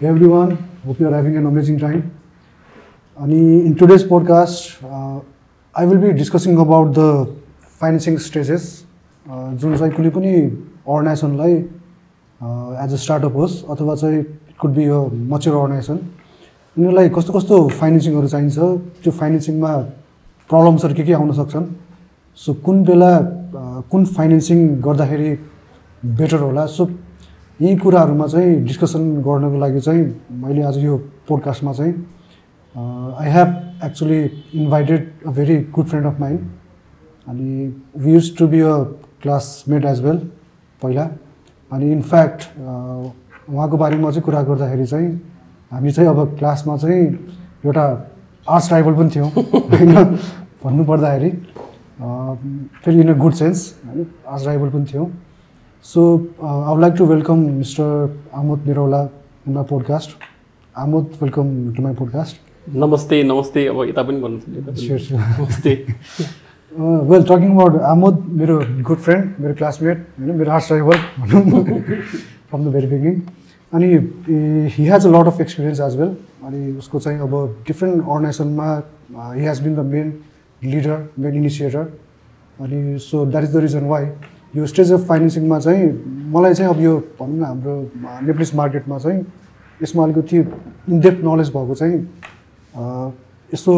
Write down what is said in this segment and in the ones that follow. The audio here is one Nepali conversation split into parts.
Hey everyone, hope you are having an amazing. अनि in today's podcast, uh, I will be discussing about the financing जुन चाहिँ कुनै पनि अर्गनाइजेसनलाई एज अ स्टार्टअप होस् अथवा चाहिँ it could be a mature organization उनीहरूलाई कस्तो कस्तो फाइनेन्सिङहरू चाहिन्छ? त्यो फाइनेन्सिङमा प्रब्लम्सहरू के के आउन सक्छन्? सो कुन बेला uh, कुन फाइनेन्सिङ गर्दाखेरि बेटर होला? सो यी कुराहरूमा चाहिँ डिस्कसन गर्नको लागि चाहिँ मैले आज यो पोडकास्टमा चाहिँ I have actually invited a very good friend of mine अनि we use to be a classmate as well पहिला। अनि इनफ्याक्ट उहाँको बारेमा चाहिँ कुरा गर्दाखेरि चाहिँ हामी चाहिँ अब क्लासमा चाहिँ एउटा आर्ट्स राइभल पनि थियौँ होइन? भन्नुपर्दाखेरि फेरि इन अ गुड सेन्स होइन आर्ट्स राइभल पनि थियौँ। So uh, I would like to welcome Mr. Amod Nirola in my podcast. Amod, welcome to my podcast. यता पनि। Sure, sure. नमस्ते Uh, well, talking about Amod, मेरो good friend, मेरो classmate, होइन मेरो आर्ट्स राइभल भनौँ फ्रम द भेरी बिगिनिङ अनि he has a lot of experience as well अनि उसको चाहिँ अब different अर्गनाइजेसनमा he has been the main leader main initiator अनि so that is the reason why यो स्टेज अफ फाइनेन्सिङमा चाहिँ मलाई चाहिँ अब यो भनौँ न हाम्रो नेप्लिस मार्केटमा चाहिँ यसमा अलिकति इनडेप्थ नलेज भएको चाहिँ यस्तो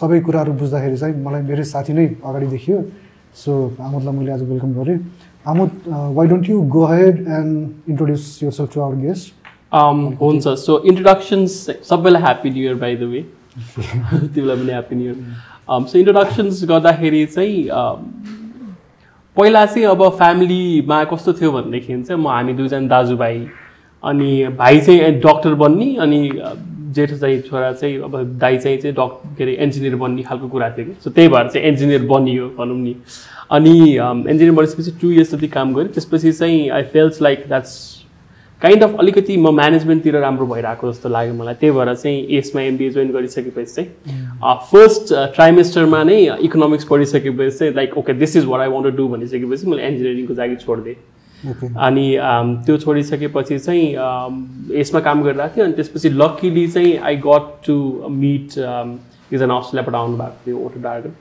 सबै कुराहरू बुझ्दाखेरि चाहिँ मलाई मेरै साथी नै अगाडि देखियो। सो आमोदलाई मैले आज वेलकम गरेँ। Amod why don't you go ahead and introduce yourself to our guest हुन्छ। सो इन्ट्रोडक्सन्स सबैलाई happy new year by the way तिमीलाई पनि happy new year so introductions गर्दाखेरि चाहिँ um, पहिला चाहिँ अब फ्यामिलीमा कस्तो थियो भनेदेखि चाहिँ म हामी दुईजना दाजुभाइ अनि भाइ चाहिँ डक्टर बन्ने अनि जेठो चाहिँ छोरा चाहिँ अब दाइ चाहिँ चाहिँ डक के अरे इन्जिनियर बन्ने खालको कुरा थियो कि। सो त्यही भएर चाहिँ इन्जिनियर बनियो भनौँ नि। अनि इन्जिनियर बनिसकेपछि टु इयर्स जति काम गरेँ त्यसपछि चाहिँ I feels like that's kind of अलिकति म म्यानेजमेन्टतिर राम्रो भइरहेको जस्तो लाग्यो मलाई। त्यही भएर चाहिँ यसमा एमबिए जोइन गरिसकेपछि चाहिँ फर्स्ट ट्राइमेस्टरमा नै इकोनोमिक्स पढिसकेपछि चाहिँ like okay this is what I want do भनिसकेपछि मैले इन्जिनियरिङको लागि छोडिदिएँ। अनि त्यो छोडिसकेपछि चाहिँ यसमा काम गरिरहेको थिएँ अनि त्यसपछि लक्किली चाहिँ आई गट टु मिट एकजना अस्ट्रेलियाबाट आउनु भएको थियो ओटो ड्रागन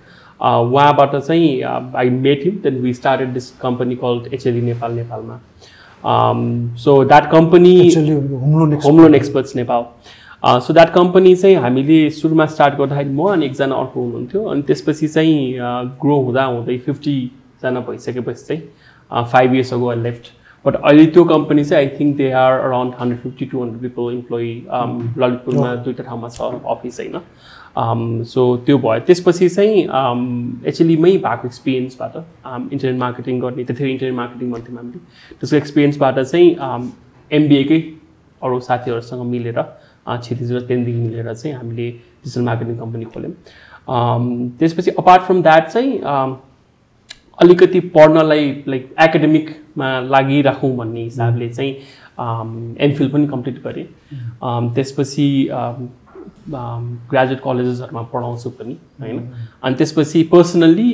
उहाँबाट चाहिँ I met him then we started this company called HLE Nepal नेपालमा so that company home loan home loan experts Nepal. So that company चाहिँ हामीले सुरुमा स्टार्ट गर्दाखेरि म अनि एकजना अर्को हुनुहुन्थ्यो अनि त्यसपछि चाहिँ ग्रो हुँदा हुँदै फिफ्टीजना भइसकेपछि चाहिँ five years ago I left but अहिले त्यो कम्पनी चाहिँ I think they are around hundred fifty to hundred people employee ललितपुरमा दुईवटा ठाउँमा छ अफिस होइन। सो त्यो भयो। त्यसपछि चाहिँ एक्चुलीमै भएको एक्सपिरियन्सबाट इन्टरनेट मार्केटिङ गर्ने त्यतिखेर इन्टरनेट मार्केटिङ भन्थ्यौँ हामीले। त्यसको एक्सपिरियन्सबाट चाहिँ एमबिएकै अरू साथीहरूसँग मिलेर क्षितिज र तेन्दिङ मिलेर चाहिँ हामीले डिजिटल मार्केटिङ कम्पनी खोल्यौँ। त्यसपछि अपार्ट फ्रम द्याट चाहिँ अलिकति पढ्नलाई लाइक एकाडेमिकमा लागिराखौँ भन्ने हिसाबले चाहिँ एमफिल पनि कम्प्लिट गरेँ। अम, त्यसपछि ग्रेजुएट कलेजेसहरूमा पढाउँछु पनि होइन? अनि त्यसपछि पर्सनल्ली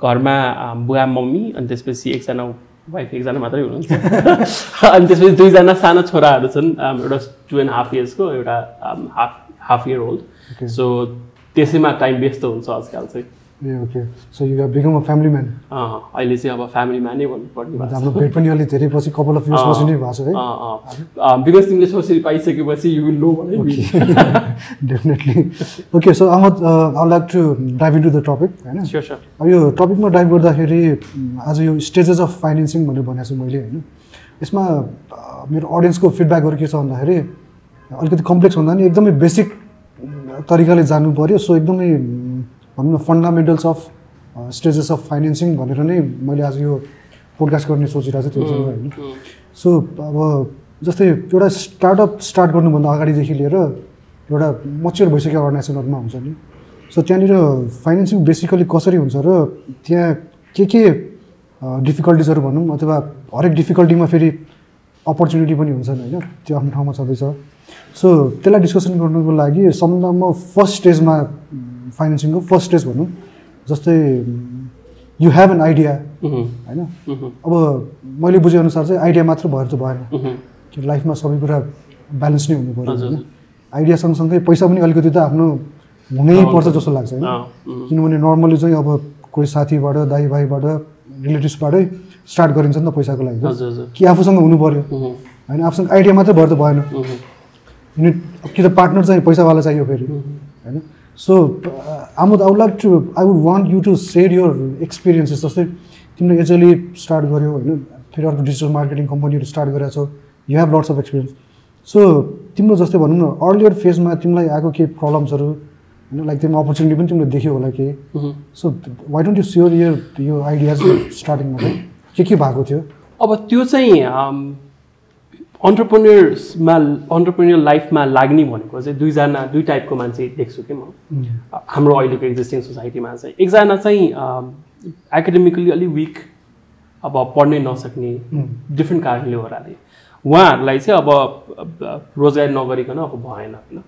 घरमा अम, बुवा मम्मी अनि त्यसपछि एकजना वाइफ एकजना मात्रै हुनुहुन्छ। अनि त्यसपछि दुईजना सानो छोराहरू छन् एउटा टु एन्ड हाफ इयर्सको एउटा half half year old. So त्यसैमा टाइम व्यस्त हुन्छ आजकल चाहिँ। ए okay so you become a family man अहिले चाहिँ अब फ्यामिलीमा नै भन्नुपर्ने। हाम्रो भेट पनि अलिक धेरै पछि कपाल अफ इयर्स पछि नै भएको छ है। बिकज तिमीले छोरी पाइसकेपछि you will know definitely okay so Ahmad I like to dive into the topic होइन अब यो टपिकमा डाइभ गर्दाखेरि म, आज यो स्टेजेस अफ फाइनेन्सिङ भनेर भनेको छु मैले होइन? यसमा अ, मेरो अडियन्सको फिडब्याकहरू के छ भन्दाखेरि अलिकति कम्प्लेक्स भन्दा नि एकदमै बेसिक तरिकाले जानु पऱ्यो सो एकदमै भनौँ न fundamentals of stages of financing भनेर नै मैले आज यो पोडकास्ट गर्ने सोचिरहेको छु त्यो होइन सो अब जस्तै एउटा स्टार्टअप स्टार्ट गर्नुभन्दा अगाडिदेखि लिएर एउटा मच्योर भइसकेको अर्गनाइजेसनहरूमा हुन्छ नि। सो त्यहाँनिर फाइनेन्सिङ बेसिकली कसरी हुन्छ र त्यहाँ के के डिफिकल्टिजहरू भनौँ अथवा हरेक डिफिकल्टीमा फेरि अपर्च्युनिटी पनि हुन्छन् होइन त्यो आफ्नो ठाउँमा छँदैछ। सो त्यसलाई डिस्कसन गर्नुको लागि सम्बन्ध म फर्स्ट स्टेजमा फाइनेन्सिङको फर्स्ट स्टेज भनौँ जस्तै यु हेभ एन आइडिया होइन? अब मैले बुझेअनुसार चाहिँ आइडिया मात्र भएर त भएन. कि लाइफमा सबै कुरा ब्यालेन्स नै हुनु पऱ्यो। होइन? आइडिया सँगसँगै पैसा पनि अलिकति त आफ्नो हुनै पर्छ जस्तो लाग्छ होइन? किनभने नर्मली चाहिँ अब कोही साथीबाट दाइ भाइबाट रिलेटिभ्सबाटै स्टार्ट गरिन्छ नि त पैसाको लागि कि आफूसँग हुनु पऱ्यो होइन? आफूसँग आइडिया मात्रै भएर त भएन। कि त पार्टनर चाहिँ पैसावाला चाहियो फेरि होइन? So would I would like to I would want you to share your experiences जस्तै तिमीले एचएलई स्टार्ट गर्यो होइन? फेरि अर्को डिजिटल मार्केटिङ कम्पनीहरू स्टार्ट गरेको छौ। You have lots of experience so तिम्रो जस्तै भनौँ न अर्लियर फेजमा तिमीलाई आएको केही प्रब्लम्सहरू होइन? लाइक तिम्रो अपर्च्युनिटी पनि तिमीले देख्यो होला केही। उम्। So why don't you share your यो आइडियाज स्टार्टिङमा चाहिँ के के भएको थियो? अब त्यो चाहिँ अन्टरप्रेन्यर्समा अन्टरप्रेन्यर लाइफमा लाग्ने भनेको चाहिँ दुईजना दुई टाइपको मान्छे देख्छु कि म। हाम्रो अहिलेको एक्जिस्टिङ सोसाइटीमा चाहिँ। एकजना चाहिँ एकाडेमिकली अलिक विक अब पढ्नै नसक्ने डिफ्रेन्ट कारणले होराले उहाँहरूलाई चाहिँ अब रोजगारी नगरिकन अब भएन होइन।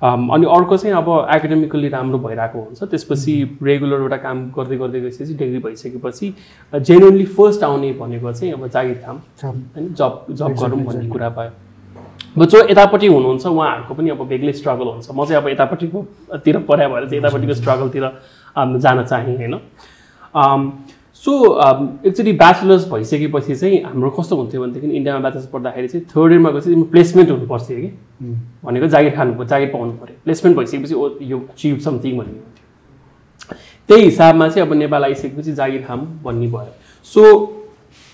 अनि अर्को चाहिँ अब एकाडेमिकली राम्रो भइरहेको हुन्छ। त्यसपछि रेगुलर एउटा काम गर्दै गर्दै गएपछि डिग्री भइसकेपछि जेन्युनली फर्स्ट आउने भनेको चाहिँ अब जागिर काम होइन जब जब गरौँ भन्ने कुरा भयो। अब जो यतापट्टि हुनुहुन्छ उहाँहरूको पनि अब बेग्लै स्ट्रगल हुन्छ। म चाहिँ अब यतापट्टिको तिर पर्या भएर चाहिँ यतापट्टिको स्ट्रगलतिर अम, जान चाहेँ होइन। सो एक्चुली ब्याचलर्स भइसकेपछि चाहिँ हाम्रो कस्तो हुन्थ्यो भनेदेखि इन्डियामा ब्याचलर्स पढ्दाखेरि चाहिँ थर्ड इयरमा गएपछि तिम्रो प्लेसमेन्ट हुनुपर्छ कि। भनेको जागिर खानु जागिर पाउनु पऱ्यो प्लेसमेन्ट भइसकेपछि ओ यो चिभ समथिङ भन्ने। हुन्थ्यो त्यही हिसाबमा चाहिँ अब नेपाल आइसकेपछि जागिर खाम भन्ने भयो। सो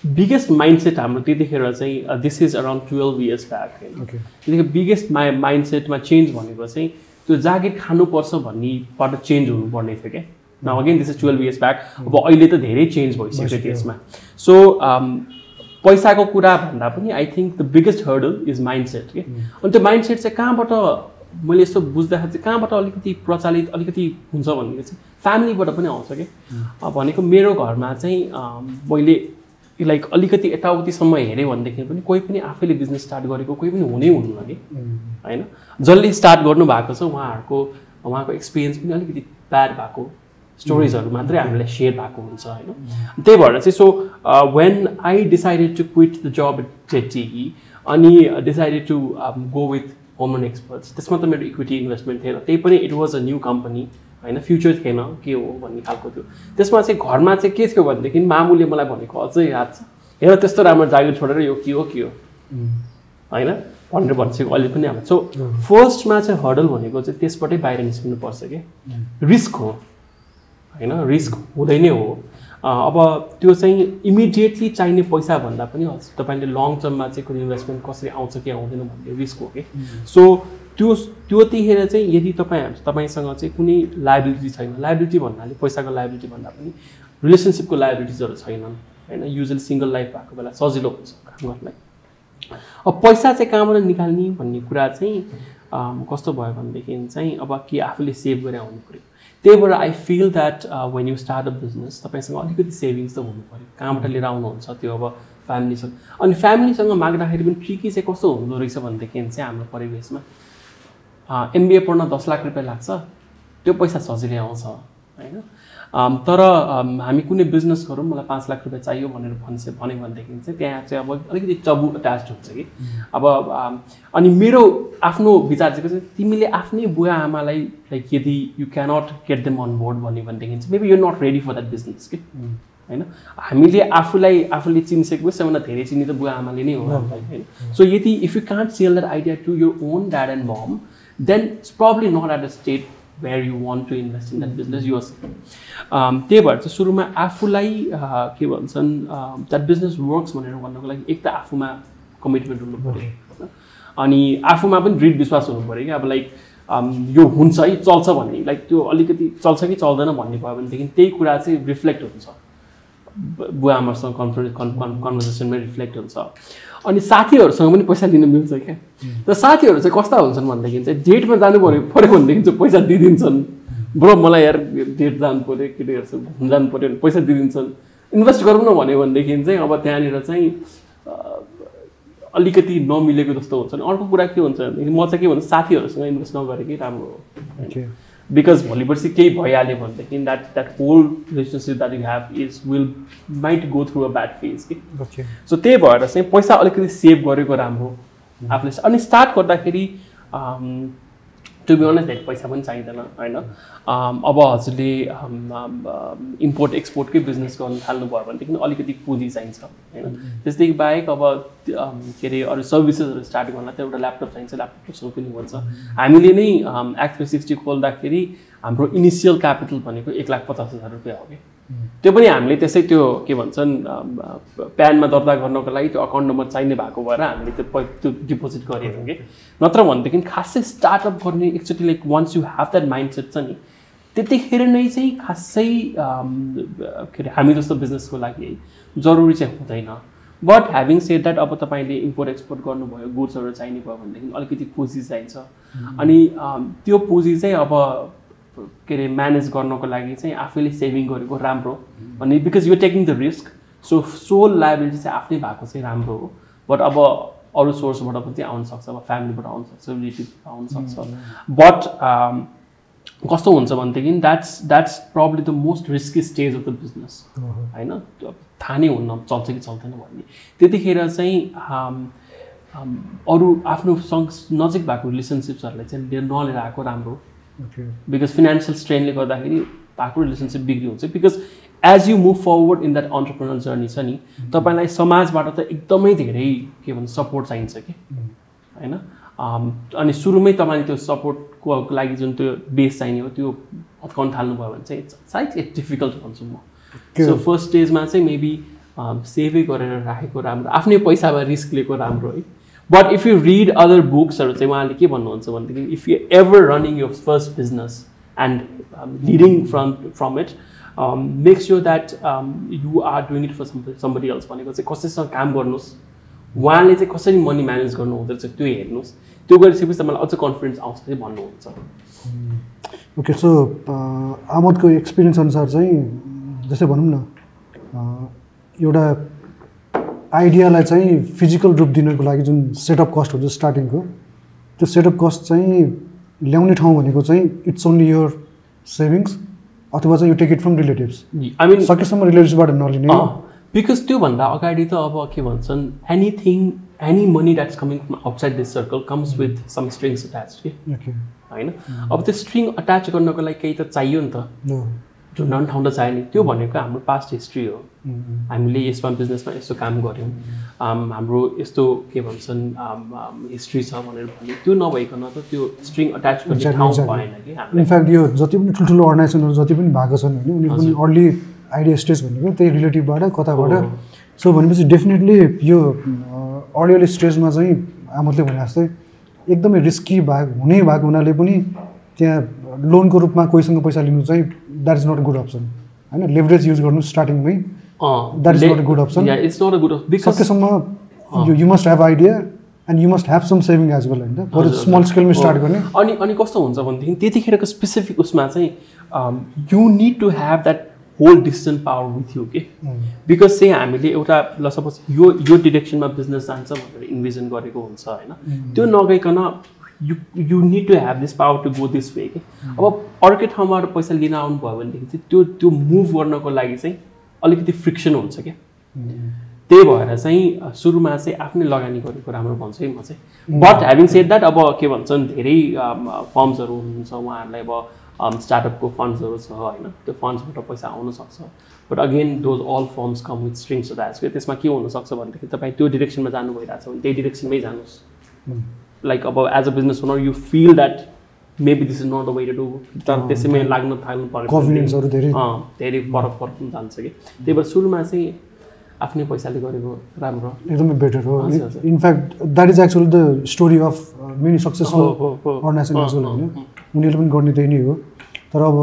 बिगेस्ट माइन्डसेट हाम्रो त्यतिखेर चाहिँ this is around twelve years back होइन त्यतिखेर बिगेस्ट माइ माइन्डसेटमा चेन्ज भनेको चाहिँ त्यो जागिर खानुपर्छ भन्नेबाट चेन्ज हुनुपर्ने थियो क्या। न again this is twelve years back अब अहिले त धेरै चेन्ज भइसक्यो त्यसमा। सो पैसाको कुरा भन्दा पनि I think the biggest hurdle is mindset के अनि त्यो माइन्डसेट चाहिँ कहाँबाट मैले यस्तो बुझ्दाखेरि चाहिँ कहाँबाट अलिकति प्रचलित अलिकति हुन्छ भनेको चाहिँ फ्यामिलीबाट पनि आउँछ कि अब भनेको मेरो घरमा चाहिँ मैले लाइक अलिकति यताउतिसम्म हेऱ्यो भनेदेखि पनि कोही पनि आफैले बिजनेस स्टार्ट गरेको कोही पनि हुनै हुनुहुन्न कि होइन? जसले स्टार्ट गर्नु भएको छ उहाँहरूको उहाँको एक्सपिरियन्स पनि अलिकति ब्याड भएको स्टोरिजहरू मात्रै हामीलाई सेयर भएको हुन्छ होइन? त्यही भएर चाहिँ so when I decided to quit the job at JTE अनि डिसाइडेड टु गो विथ होमन एक्सपर्ट्स त्यसमा त मेरो इक्विटी इन्भेस्टमेन्ट थिएन। त्यही पनि it was a new company होइन? फ्युचर थिएन के हो भन्ने खालको थियो। त्यसमा चाहिँ घरमा चाहिँ के थियो भनेदेखि मामुले मलाई भनेको अझै याद छ। हेर त्यस्तो राम्रो जागिर छोडेर यो के हो के हो? होइन? भनेर भनिसक्यो। अहिले पनि अब सो फर्स्टमा चाहिँ हर्डल भनेको चाहिँ त्यसबाटै बाहिर निस्किनुपर्छ कि? रिस्क हो। होइन रिस्क हुँदै नै हो। अब त्यो चाहिँ इमिडिएटली चाहिने पैसा भन्दा पनि तपाईँले लङ टर्ममा चाहिँ कुनै इन्भेस्टमेन्ट कसरी आउँछ कि आउँदैन भन्ने रिस्क हो कि? सो त्यो त्योतिखेर चाहिँ यदि तपाईँ तपाईँसँग चाहिँ कुनै लाइबिलिटी छैन लाइबिलिटी भन्नाले पैसाको लाइबिलिटी भन्दा पनि रिलेसनसिपको लाइबिलिटिजहरू छैनन् होइन? युजली सिङ्गल लाइफ भएको बेला सजिलो हुन्छ काम गर्नलाई अब पैसा चाहिँ कहाँबाट निकाल्ने भन्ने कुरा चाहिँ कस्तो भयो भनेदेखि चाहिँ अब के आफूले सेभ गरेर आउनु पऱ्यो त्यही भएर I feel that when you start a business तपाईँसँग अलिकति सेभिङ्स त हुनु पऱ्यो कहाँबाट लिएर आउनुहुन्छ त्यो अब फ्यामिलीसँग अनि फ्यामिलीसँग माग्दाखेरि पनि ट्रिकी चाहिँ कस्तो हुँदो रहेछ भनेदेखि चाहिँ हाम्रो परिवेशमा एमबिए पढ्न दस लाख रुपियाँ लाग्छ त्यो पैसा सजिलै आउँछ होइन? तर हामी कुनै बिजनेस गरौँ मलाई पाँच लाख रुपियाँ चाहियो भनेर भन्छ भन्यो भनेदेखि चाहिँ त्यहाँ चाहिँ अब अलिकति टबु अट्याच हुन्छ कि। अब अनि मेरो आफ्नो विचार चाहिँ के छ, तिमीले आफ्नै बुवा आमालाई लाइक यदि you cannot get them on board भन्यो भनेदेखि चाहिँ maybe you not ready for that business कि। होइन? हामीले आफूलाई आफूले चिनिसकेपछि सबभन्दा धेरै चिनी त बुवा आमाले नै हो होइन सो यदि if you can't sell that idea to your own dad and mom then it's probably not at a state where you want to invest in that business use त्यही भएर चाहिँ सुरुमा आफूलाई के भन्छन् द्याट बिजनेस वर्क्स भनेर भन्नको लागि एक त आफूमा कमिटमेन्ट हुनु पऱ्यो? अनि आफूमा पनि दृढ विश्वास हुनु पऱ्यो कि अब लाइक यो हुन्छ है चल्छ भन्ने लाइक त्यो अलिकति चल्छ कि चल्दैन भन्ने भयो भनेदेखि त्यही कुरा चाहिँ रिफ्लेक्ट हुन्छ। बुवा आमासँग कन्फरेन्स कन्भर्सेसनमै रिफ्लेक्ट हुन्छ। अनि साथीहरूसँग पनि पैसा लिन मिल्छ क्या। र साथीहरू चाहिँ कस्ता हुन्छन् भनेदेखि चाहिँ डेटमा जानु पऱ्यो पऱ्यो भनेदेखि चाहिँ पैसा दिइदिन्छन् ब्रो मलाई यार डेट जानु पऱ्यो केटीहरूसँग घुम्नु जानु पऱ्यो भने पैसा दिइदिन्छन् इन्भेस्ट गरौँ न भन्यो भनेदेखि चाहिँ अब त्यहाँनिर चाहिँ अलिकति नमिलेको जस्तो हुन्छ। अनि अर्को कुरा के हुन्छ भनेदेखि म चाहिँ के भन्छु साथीहरूसँग इन्भेस्ट नगरेकै राम्रो हो। बिकज भोलि पर्सि केही भइहाल्यो भनेदेखि that that whole relationship that you have is will might go through a bad phase कि सो त्यही भएर चाहिँ पैसा अलिकति सेभ गरेको राम्रो आफूले अनि स्टार्ट गर्दाखेरि टु बी अनेस्ट धेरै पैसा पनि चाहिँदैन होइन? Um, अब हजुरले इम्पोर्ट एक्सपोर्टकै बिजनेस गर्नु थाल्नुभयो भनेदेखि अलिकति पुँजी चाहिन्छ होइन? त्यसदेखि बाहेक अब um, के अरे अरू सर्भिसेसहरू स्टार्ट गर्न त एउटा ल्यापटप चाहिन्छ ल्यापटप सुरु पनि हुन्छ। हामीले नै एक्स थ्री सिक्सटी खोल्दाखेरि हाम्रो इनिसियल क्यापिटल भनेको एक लाख पचास हजार रुपियाँ हो कि? त्यो पनि हामीले त्यसै त्यो के भन्छन् प्यानमा दर्ता गर्नको लागि त्यो अकाउन्ट नम्बर चाहिने भएको भएर हामीले त्यो त्यो डिपोजिट गरेको कि? नत्र भनेदेखि खासै स्टार्टअप गर्ने एकचोटि like once you have that mindset छ नि त्यतिखेर नै चाहिँ खासै के अरे हामी जस्तो बिजनेसको लागि जरुरी चाहिँ हुँदैन। बट ह्याभिङ सेड द्याट अब तपाईँले इम्पोर्ट एक्सपोर्ट गर्नुभयो गुड्सहरू चाहिने भयो भनेदेखि अलिकति पुँजी चाहिन्छ। अनि त्यो पुँजी चाहिँ अब के अरे म्यानेज गर्नको लागि चाहिँ आफैले सेभिङ गरेको राम्रो अनि because you taking the risk so sole liability चाहिँ आफ्नै भएको चाहिँ राम्रो हो। बट अब अरू सोर्सबाट पनि आउन सक्छ अब फ्यामिलीबाट आउन सक्छ रिलेटिभ आउन सक्छ। बट कस्तो हुन्छ भनेदेखि that's that's problem the most risky stage of the business होइन? थाहा नै हुन्न चल्छ कि चल्दैन भन्ने। त्यतिखेर चाहिँ अरू आफ्नो सँग नजिक भएको रिलेसनसिप्सहरूलाई चाहिँ लिएर नलिएर आएको राम्रो बिकज फिनेन्सियल स्ट्रेनले गर्दाखेरि भएको रिलेसनसिप बिग्री हुन्छ because as you move forward in that entrepreneur journey छ नि तपाईँलाई समाजबाट त एकदमै धेरै के भन्छ सपोर्ट चाहिन्छ कि? होइन? अनि सुरुमै तपाईँले त्यो सपोर्टको लागि जुन त्यो बेस चाहिने हो त्यो अत्काउन थाल्नुभयो भने चाहिँ सायद इट डिफिकल्ट भन्छु म। सो फर्स्ट स्टेजमा चाहिँ मेबी सेभै गरेर राखेको राम्रो आफ्नै पैसामा रिस्क लिएको राम्रो है। But if you read other बुक्सहरू चाहिँ उहाँले के भन्नुहुन्छ भनेदेखि if you ever running your first business and leading from from it make sure that you are doing it for somebody else भनेको चाहिँ कसैसँग काम गर्नुहोस्। उहाँले चाहिँ कसरी मनी म्यानेज गर्नु हुँदो रहेछ त्यो हेर्नुहोस्। त्यो गरिसकेपछि मलाई अझ कन्फिडेन्स आउँछ चाहिँ भन्नुहुन्छ। ओके सो आमदको एक्सपिरियन्स अनुसार चाहिँ जस्तै भनौँ न एउटा आइडियालाई चाहिँ फिजिकल रूप दिनको लागि जुन सेटअप कस्ट हुन्छ स्टार्टिङको त्यो सेटअप कस्ट चाहिँ ल्याउने ठाउँ भनेको चाहिँ इट्स ओन्ली यर सेभिङ्स अथवा चाहिँ you take it from relatives I mean सकेसम्म रिलेटिभ्सबाट नलिने। बिकज त्योभन्दा अगाडि त अब के भन्छन् anything any money that's coming from outside this circle comes with some strings attach कि होइन? अब त्यो स्ट्रिङ अट्याच गर्नको लागि केही त चाहियो नि त। ठाउँ त चाहियो नि त्यो भनेको हाम्रो पास्ट हिस्ट्री हो। हामीले यसमा बिजनेसमा यस्तो काम गऱ्यौँ। हाम्रो यस्तो के भन्छन् हिस्ट्री छ भनेर भन्यो। त्यो नभइकन त त्यो स्ट्रिङ अट्याच गर्ने ठाउँ भएन कि इनफ्याक्ट यो जति पनि ठुल्ठुलो अर्गनाइजेसनहरू जति पनि भएको छन् होइन उनीहरू पनि अर्ली आइडिया स्टेज भनेको त्यही रिलेटिभबाट कताबाट। सो भनेपछि डेफिनेटली यो अर्ली अर्ली स्टेजमा चाहिँ आमतले भने जस्तै एकदमै रिस्की भएको हुने भएको हुनाले पनि त्यहाँ लोनको रूपमा कोहीसँग पैसा लिनु चाहिँ that is not good option होइन लेभरेज युज गर्नु स्टार्टिङमै that is not good option it's not a good सकेसम्म you must have idea and you must have some saving as well होइन? स्मल स्केलमा स्टार्ट गर्ने। अनि अनि कस्तो हुन्छ भनेदेखि त्यतिखेरको स्पेसिफिक उसमा चाहिँ you need to have that whole decision power with you के बिकज चाहिँ हामीले एउटा ल सपोज यो यो डिरेक्सनमा बिजनेस जान्छ भनेर इन्भिजन गरेको हुन्छ होइन. त्यो नगइकन you you need to have this power to go this way कि अब अर्कै ठाउँबाट पैसा लिन आउनुभयो भनेदेखि चाहिँ त्यो त्यो मुभ गर्नको लागि चाहिँ अलिकति फ्रिक्सन हुन्छ क्या? त्यही भएर चाहिँ सुरुमा चाहिँ आफ्नै लगानी गरेको राम्रो भन्छु है म चाहिँ। बट ह्याभिङ सेड द्याट अब के भन्छन् धेरै फर्म्सहरू हुनुहुन्छ उहाँहरूलाई अब स्टार्टअपको फन्ड्सहरू छ होइन? त्यो फन्ड्सबाट पैसा आउन सक्छ। But again those all firms come with strings that's त्यसमा के हुनसक्छ भनेदेखि तपाईँ त्यो डिरेक्सनमा जानु भइरहेको छ भने त्यही डिरेक्सनमै जानुहोस्। लाइक अब as a business owner you feel that maybe this is not the way to तर त्यसैमै लाग्न थाल्नु पर्यो धेरै। फरक फरक जान्छ कि त्यही भएर सुरुमा चाहिँ आफ्नै पैसाले गरेको राम्रो। एकदमै बेटर हो। In fact that is actually the story of many successful organization होइन उनीहरूले पनि गर्ने त्यही नै हो। तर अब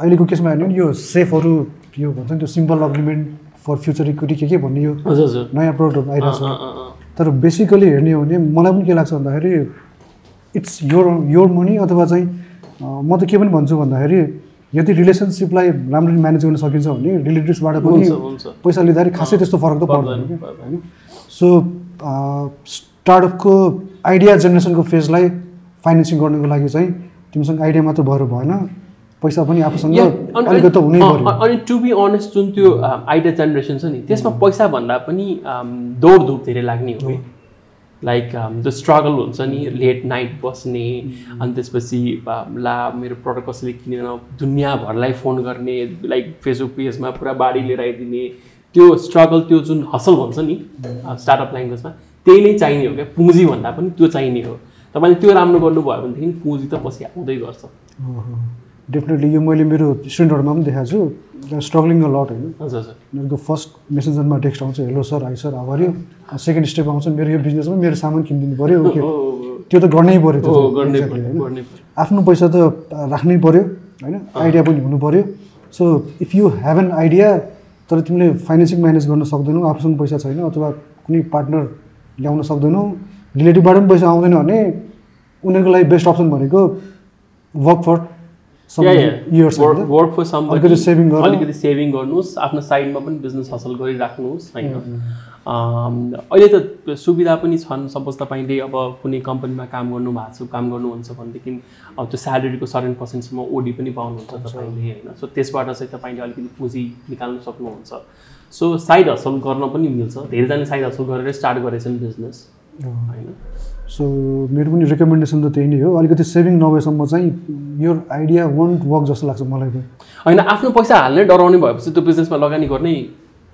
अहिलेको केसमा हेर्ने यो सेफहरू यो भन्छ नि त्यो simple agreement for future equity के के भन्ने यो नयाँ प्रडक्टहरू आइरहेको छ। तर बेसिकली हेर्ने हो भने मलाई पनि के लाग्छ भन्दाखेरि इट्स योर योर मनी अथवा चाहिँ म त के पनि भन्छु भन्दाखेरि यदि रिलेसनसिपलाई राम्ररी म्यानेज गर्न सकिन्छ भने रिलेटिभ्सबाट पनि पैसा लिँदाखेरि खासै त्यस्तो फरक त पर्दैन होइन? सो स्टार्टअपको आइडिया जेनेरेसनको फेजलाई फाइनेन्सिङ गर्नुको लागि चाहिँ तिमीसँग आइडिया मात्र भएर भएन। पैसा पनि आफूसँग अलिकति हुनै पर्यो। अनि टु बी अनेस्ट जुन त्यो आइडिया जेनेरेसन छ नि त्यसमा पैसा भन्दा पनि दौडधुप धेरै लाग्ने हो। लाइक द स्ट्रगल हुन्छ नि लेट नाइट बस्ने अनि त्यसपछि ला मेरो प्रडक्ट कसैले किनेन दुनियाँभरलाई फोन गर्ने लाइक फेसबुक पेजमा पुरा बाढी लिएर आइदिने त्यो स्ट्रगल त्यो जुन हसल भन्छ नि स्टार्टअप ल्याङ्ग्वेजमा त्यही नै चाहिने हो क्या। पुँजी भन्दा पनि त्यो चाहिने हो। तपाईँले त्यो राम्रो गर्नुभयो भनेदेखि पुँजी त पछि आउँदै गर्छ डेफिनेटली यो मैले मेरो स्टुडेन्टहरूमा पनि देखाएको छु। स्ट्रगलिङ अ लट होइन उनीहरूको फर्स्ट मेसेन्जरमा टेक्स्ट आउँछ हेलो सर हाई सर आभार्यो सेकेन्ड स्टेप आउँछ मेरो यो बिजनेसमा मेरो सामान किनिदिनु पऱ्यो ओके त्यो त गर्नै पऱ्यो होइन? आफ्नो पैसा त राख्नै पऱ्यो होइन। आइडिया पनि हुनु पऱ्यो so if you have an idea तर तिमीले फाइनेन्सिङ म्यानेज गर्न सक्दैनौ आफूसँग पैसा छैन अथवा कुनै पार्टनर ल्याउन सक्दैनौ रिलेटिभबाट पनि पैसा आउँदैन भने उनीहरूको लागि बेस्ट अप्सन भनेको work for work for some अलिकति सेभिङ गर्नुहोस् आफ्नो साइडमा पनि बिजनेस हासल गरिराख्नुहोस् होइन? अम, अहिले त सुविधा पनि छन्। सपोज तपाईँले अब कुनै कम्पनीमा काम गर्नु भएको छ काम गर्नुहुन्छ भनेदेखि अब त्यो स्यालेरीको सर्टेन पर्सेन्टसम्म ओडी पनि पाउनुहुन्छ तपाईँले होइन? सो त्यसबाट चाहिँ तपाईँले अलिकति पुँजी निकाल्नु सक्नुहुन्छ। सो साइड हसल गर्न पनि मिल्छ। धेरैजनाले साइड हसल गरेर स्टार्ट गरेछन् बिजनेस होइन? सो मेरो पनि रिकमेन्डेसन त त्यही नै हो। अलिकति सेभिङ नभएसम्म चाहिँ यो आइडिया वन्ट वर्क जस्तो लाग्छ मलाई पनि। होइन आफ्नो पैसा हाल्नै डराउने भएपछि त्यो बिजनेसमा लगानी गर्नै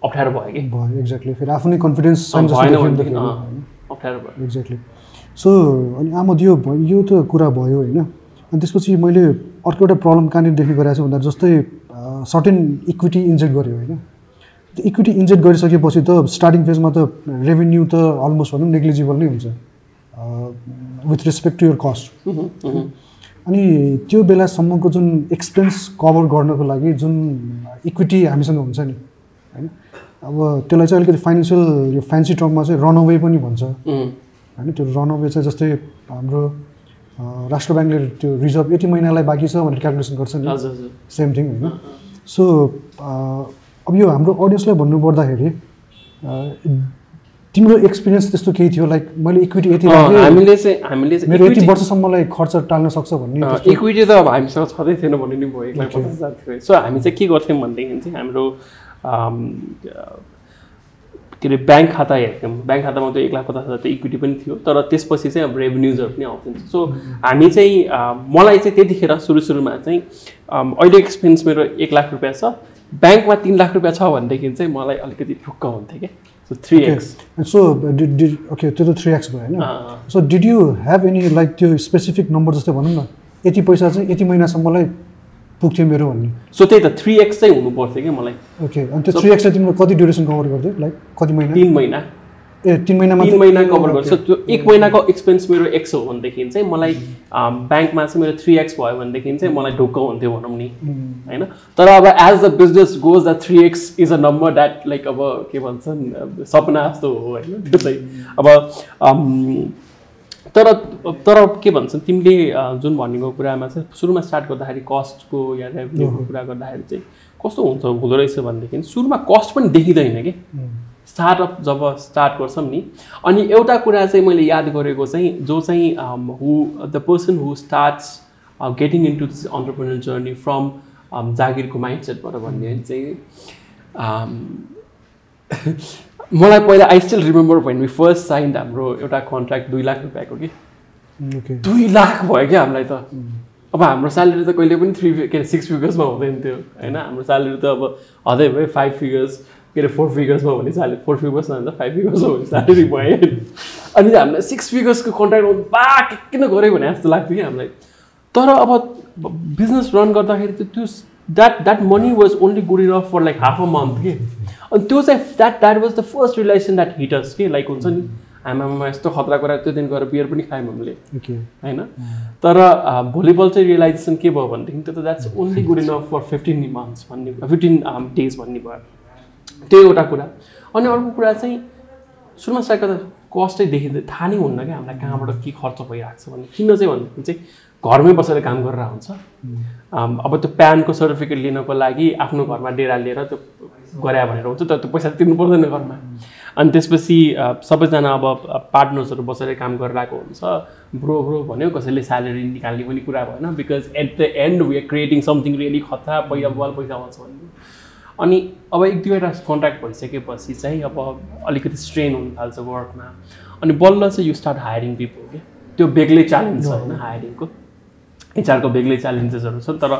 अप्ठ्यारो भयो कि? भयो एक्ज्याक्टली फेरि आफ्नो नै कन्फिडेन्स? अप्ठ्यारो भयो। एक्ज्याक्टली सो अनि आमोद यो भयो यो त कुरा भयो होइन। अनि त्यसपछि मैले अर्को एउटा प्रब्लम कहाँनिर देख्ने गरेको छु भन्दा जस्तै सर्टेन इक्विटी इन्जेक्ट गऱ्यो होइन। त्यो इक्विटी इन्जेक्ट गरिसकेपछि त स्टार्टिङ फेजमा त रेभेन्यू त अलमोस्ट भनौँ नेग्लिजिबल नै हुन्छ। With respect to your cost. अनि त्यो बेलासम्मको जुन एक्सपेन्स कभर गर्नको लागि जुन इक्विटी हामीसँग हुन्छ नि होइन? अब त्यसलाई चाहिँ अलिकति फाइनेन्सियल यो फ्यान्सी टर्ममा चाहिँ रनअवे पनि भन्छ। होइन? त्यो रनअवे चाहिँ जस्तै हाम्रो राष्ट्र ब्याङ्कले त्यो रिजर्भ यति महिनालाई बाँकी छ भनेर क्यालकुलेसन गर्छ नि। सेम थिङ होइन? सो अब यो हाम्रो अडियन्सलाई भन्नुपर्दाखेरि तिम्रो एक्सपिरियन्स त्यस्तो केही थियो? लाइक मैले इक्विटी यति हामीले चाहिँ हामीले मेरो यति वर्षसम्मलाई खर्च टाल्न सक्छ भन्ने इक्विटी त अब हामीसँग छँदै थिएन भने नि भयो। एक लाख. पचास हजार थियो। सो हामी चाहिँ के गर्थ्यौँ भनेदेखि चाहिँ हाम्रो के अरे ब्याङ्क खाता हेर्थ्यौँ। ब्याङ्क खातामा त्यो एक लाख पचास हजार त इक्विटी पनि थियो तर त्यसपछि चाहिँ अब रेभेन्युजहरू पनि आउँथ्यो। सो हामी चाहिँ मलाई चाहिँ त्यतिखेर सुरु सुरुमा चाहिँ अहिले एक्सपेन्स मेरो एक लाख रुपियाँ छ। ब्याङ्कमा तिन लाख रुपियाँ छ भनेदेखि चाहिँ मलाई अलिकति ठुक्क हुन्थ्यो क्या so three X so did did okay त्यो त थ्री एक्स भयो होइन? So did you have any like त्यो स्पेसिफिक नम्बर जस्तै भनौँ न यति पैसा चाहिँ यति महिनासम्मलाई पुग्थ्यो मेरो भन्ने? सो त्यही त थ्री एक्स चाहिँ हुनु पर्थ्यो कि मलाई। ओके अनि त्यो थ्री एक्सलाई तिमीले कति ड्युरेसन कभर गर्थ्यो लाइक कति महिना? तिन महिना। ए तिन महिनामा तिन महिना कभर गर्छ. त्यो एक महिनाको एक्सपेन्स मेरो एक्स हो भनेदेखि चाहिँ मलाई ब्याङ्कमा चाहिँ मेरो थ्री एक्स भयो भनेदेखि चाहिँ मलाई ढुक्क हुन्थ्यो भनौँ नि। होइन? तर अब as the business goes the three X is a number that like अब के भन्छन् सपना जस्तो हो होइन? त्यो चाहिँ अब तर तर के भन्छन् तिमीले जुन भनेको कुरामा चाहिँ सुरुमा स्टार्ट गर्दाखेरि कस्टको या रेभेन्यूको कुरा गर्दाखेरि चाहिँ कस्तो हुन्छ हुँदो रहेछ भनेदेखि सुरुमा कस्ट पनि देखिँदैन कि? स्टार्टअप जब स्टार्ट गर्छौँ नि अनि एउटा कुरा चाहिँ मैले याद गरेको चाहिँ जो चाहिँ who the person who starts getting into this entrepreneur journey from जागिरको माइन्ड सेटबाट भन्ने चाहिँ मलाई पहिला I still remember when we first sign हाम्रो एउटा कन्ट्र्याक्ट दुई लाख रुपियाँको कि? दुई लाख भयो क्या हामीलाई त। अब हाम्रो स्यालेरी त कहिले पनि थ्री के अरे सिक्स फिगर्समा हुँदैन थियो होइन? हाम्रो स्यालेरी त अब हदै भयो फाइभ फिगर्स के अरे फोर फिगर्समा भने स्यालेरी फोर फिगर्समा भन्दा फाइभ फिगर्समा भने स्यालेरी भयो। अनि हामीलाई सिक्स फिगर्सको कन्ट्र्याक्ट बा के किन गऱ्यो भने जस्तो लाग्थ्यो कि हामीलाई। तर अब बिजनेस रन गर्दाखेरि त त्यो that that money was only good enough for like half a month कि। अनि त्यो चाहिँ that that was the first relation that hitters के। लाइक हुन्छ नि आमामा यस्तो खतरा कुरा त्यो दिन गएर बियर पनि खायौँ हामीले। होइन? तर भोलिबल चाहिँ रियलाइजेसन के भयो भनेदेखि त्यो त that's only good enough for fifteen months भन्ने फिफ्टिन डेज भन्ने भयो। त्यो एउटा कुरा। अनि अर्को कुरा चाहिँ सुरुमा स्टार्ट गर्दा कस्टै देखिँदै थाहा नै हुन्न क्या हामीलाई कहाँबाट के खर्च भइरहेको छ भन्ने। किन चाहिँ भनेदेखि चाहिँ घरमै बसेर काम गरेर हुन्छ। अब त्यो प्यानको सर्टिफिकेट लिनको लागि आफ्नो घरमा डेरा लिएर त्यो गरे भनेर हुन्छ तर त्यो पैसा तिर्नु पर्दैन घरमा। अनि त्यसपछि सबैजना अब पार्टनर्सहरू बसेर काम गरिरहेको हुन्छ। ब्रो ब्रो भन्यो कसैले स्यालेरी निकाल्ने पनि कुरा भएन because at the end we are creating something really खतरा पैसा बल पैसा आउँछ भन्ने अनि अब एक दुईवटा कन्ट्र्याक्ट भइसकेपछि चाहिँ अब अलिकति स्ट्रेन हुन थाल्छ वर्कमा अनि बल्ल चाहिँ यु स्टार्ट हायरिङ पिपल के त्यो बेग्लै च्यालेन्ज छ होइन हायरिङको एचआरको बेग्लै च्यालेन्जेसहरू छन् तर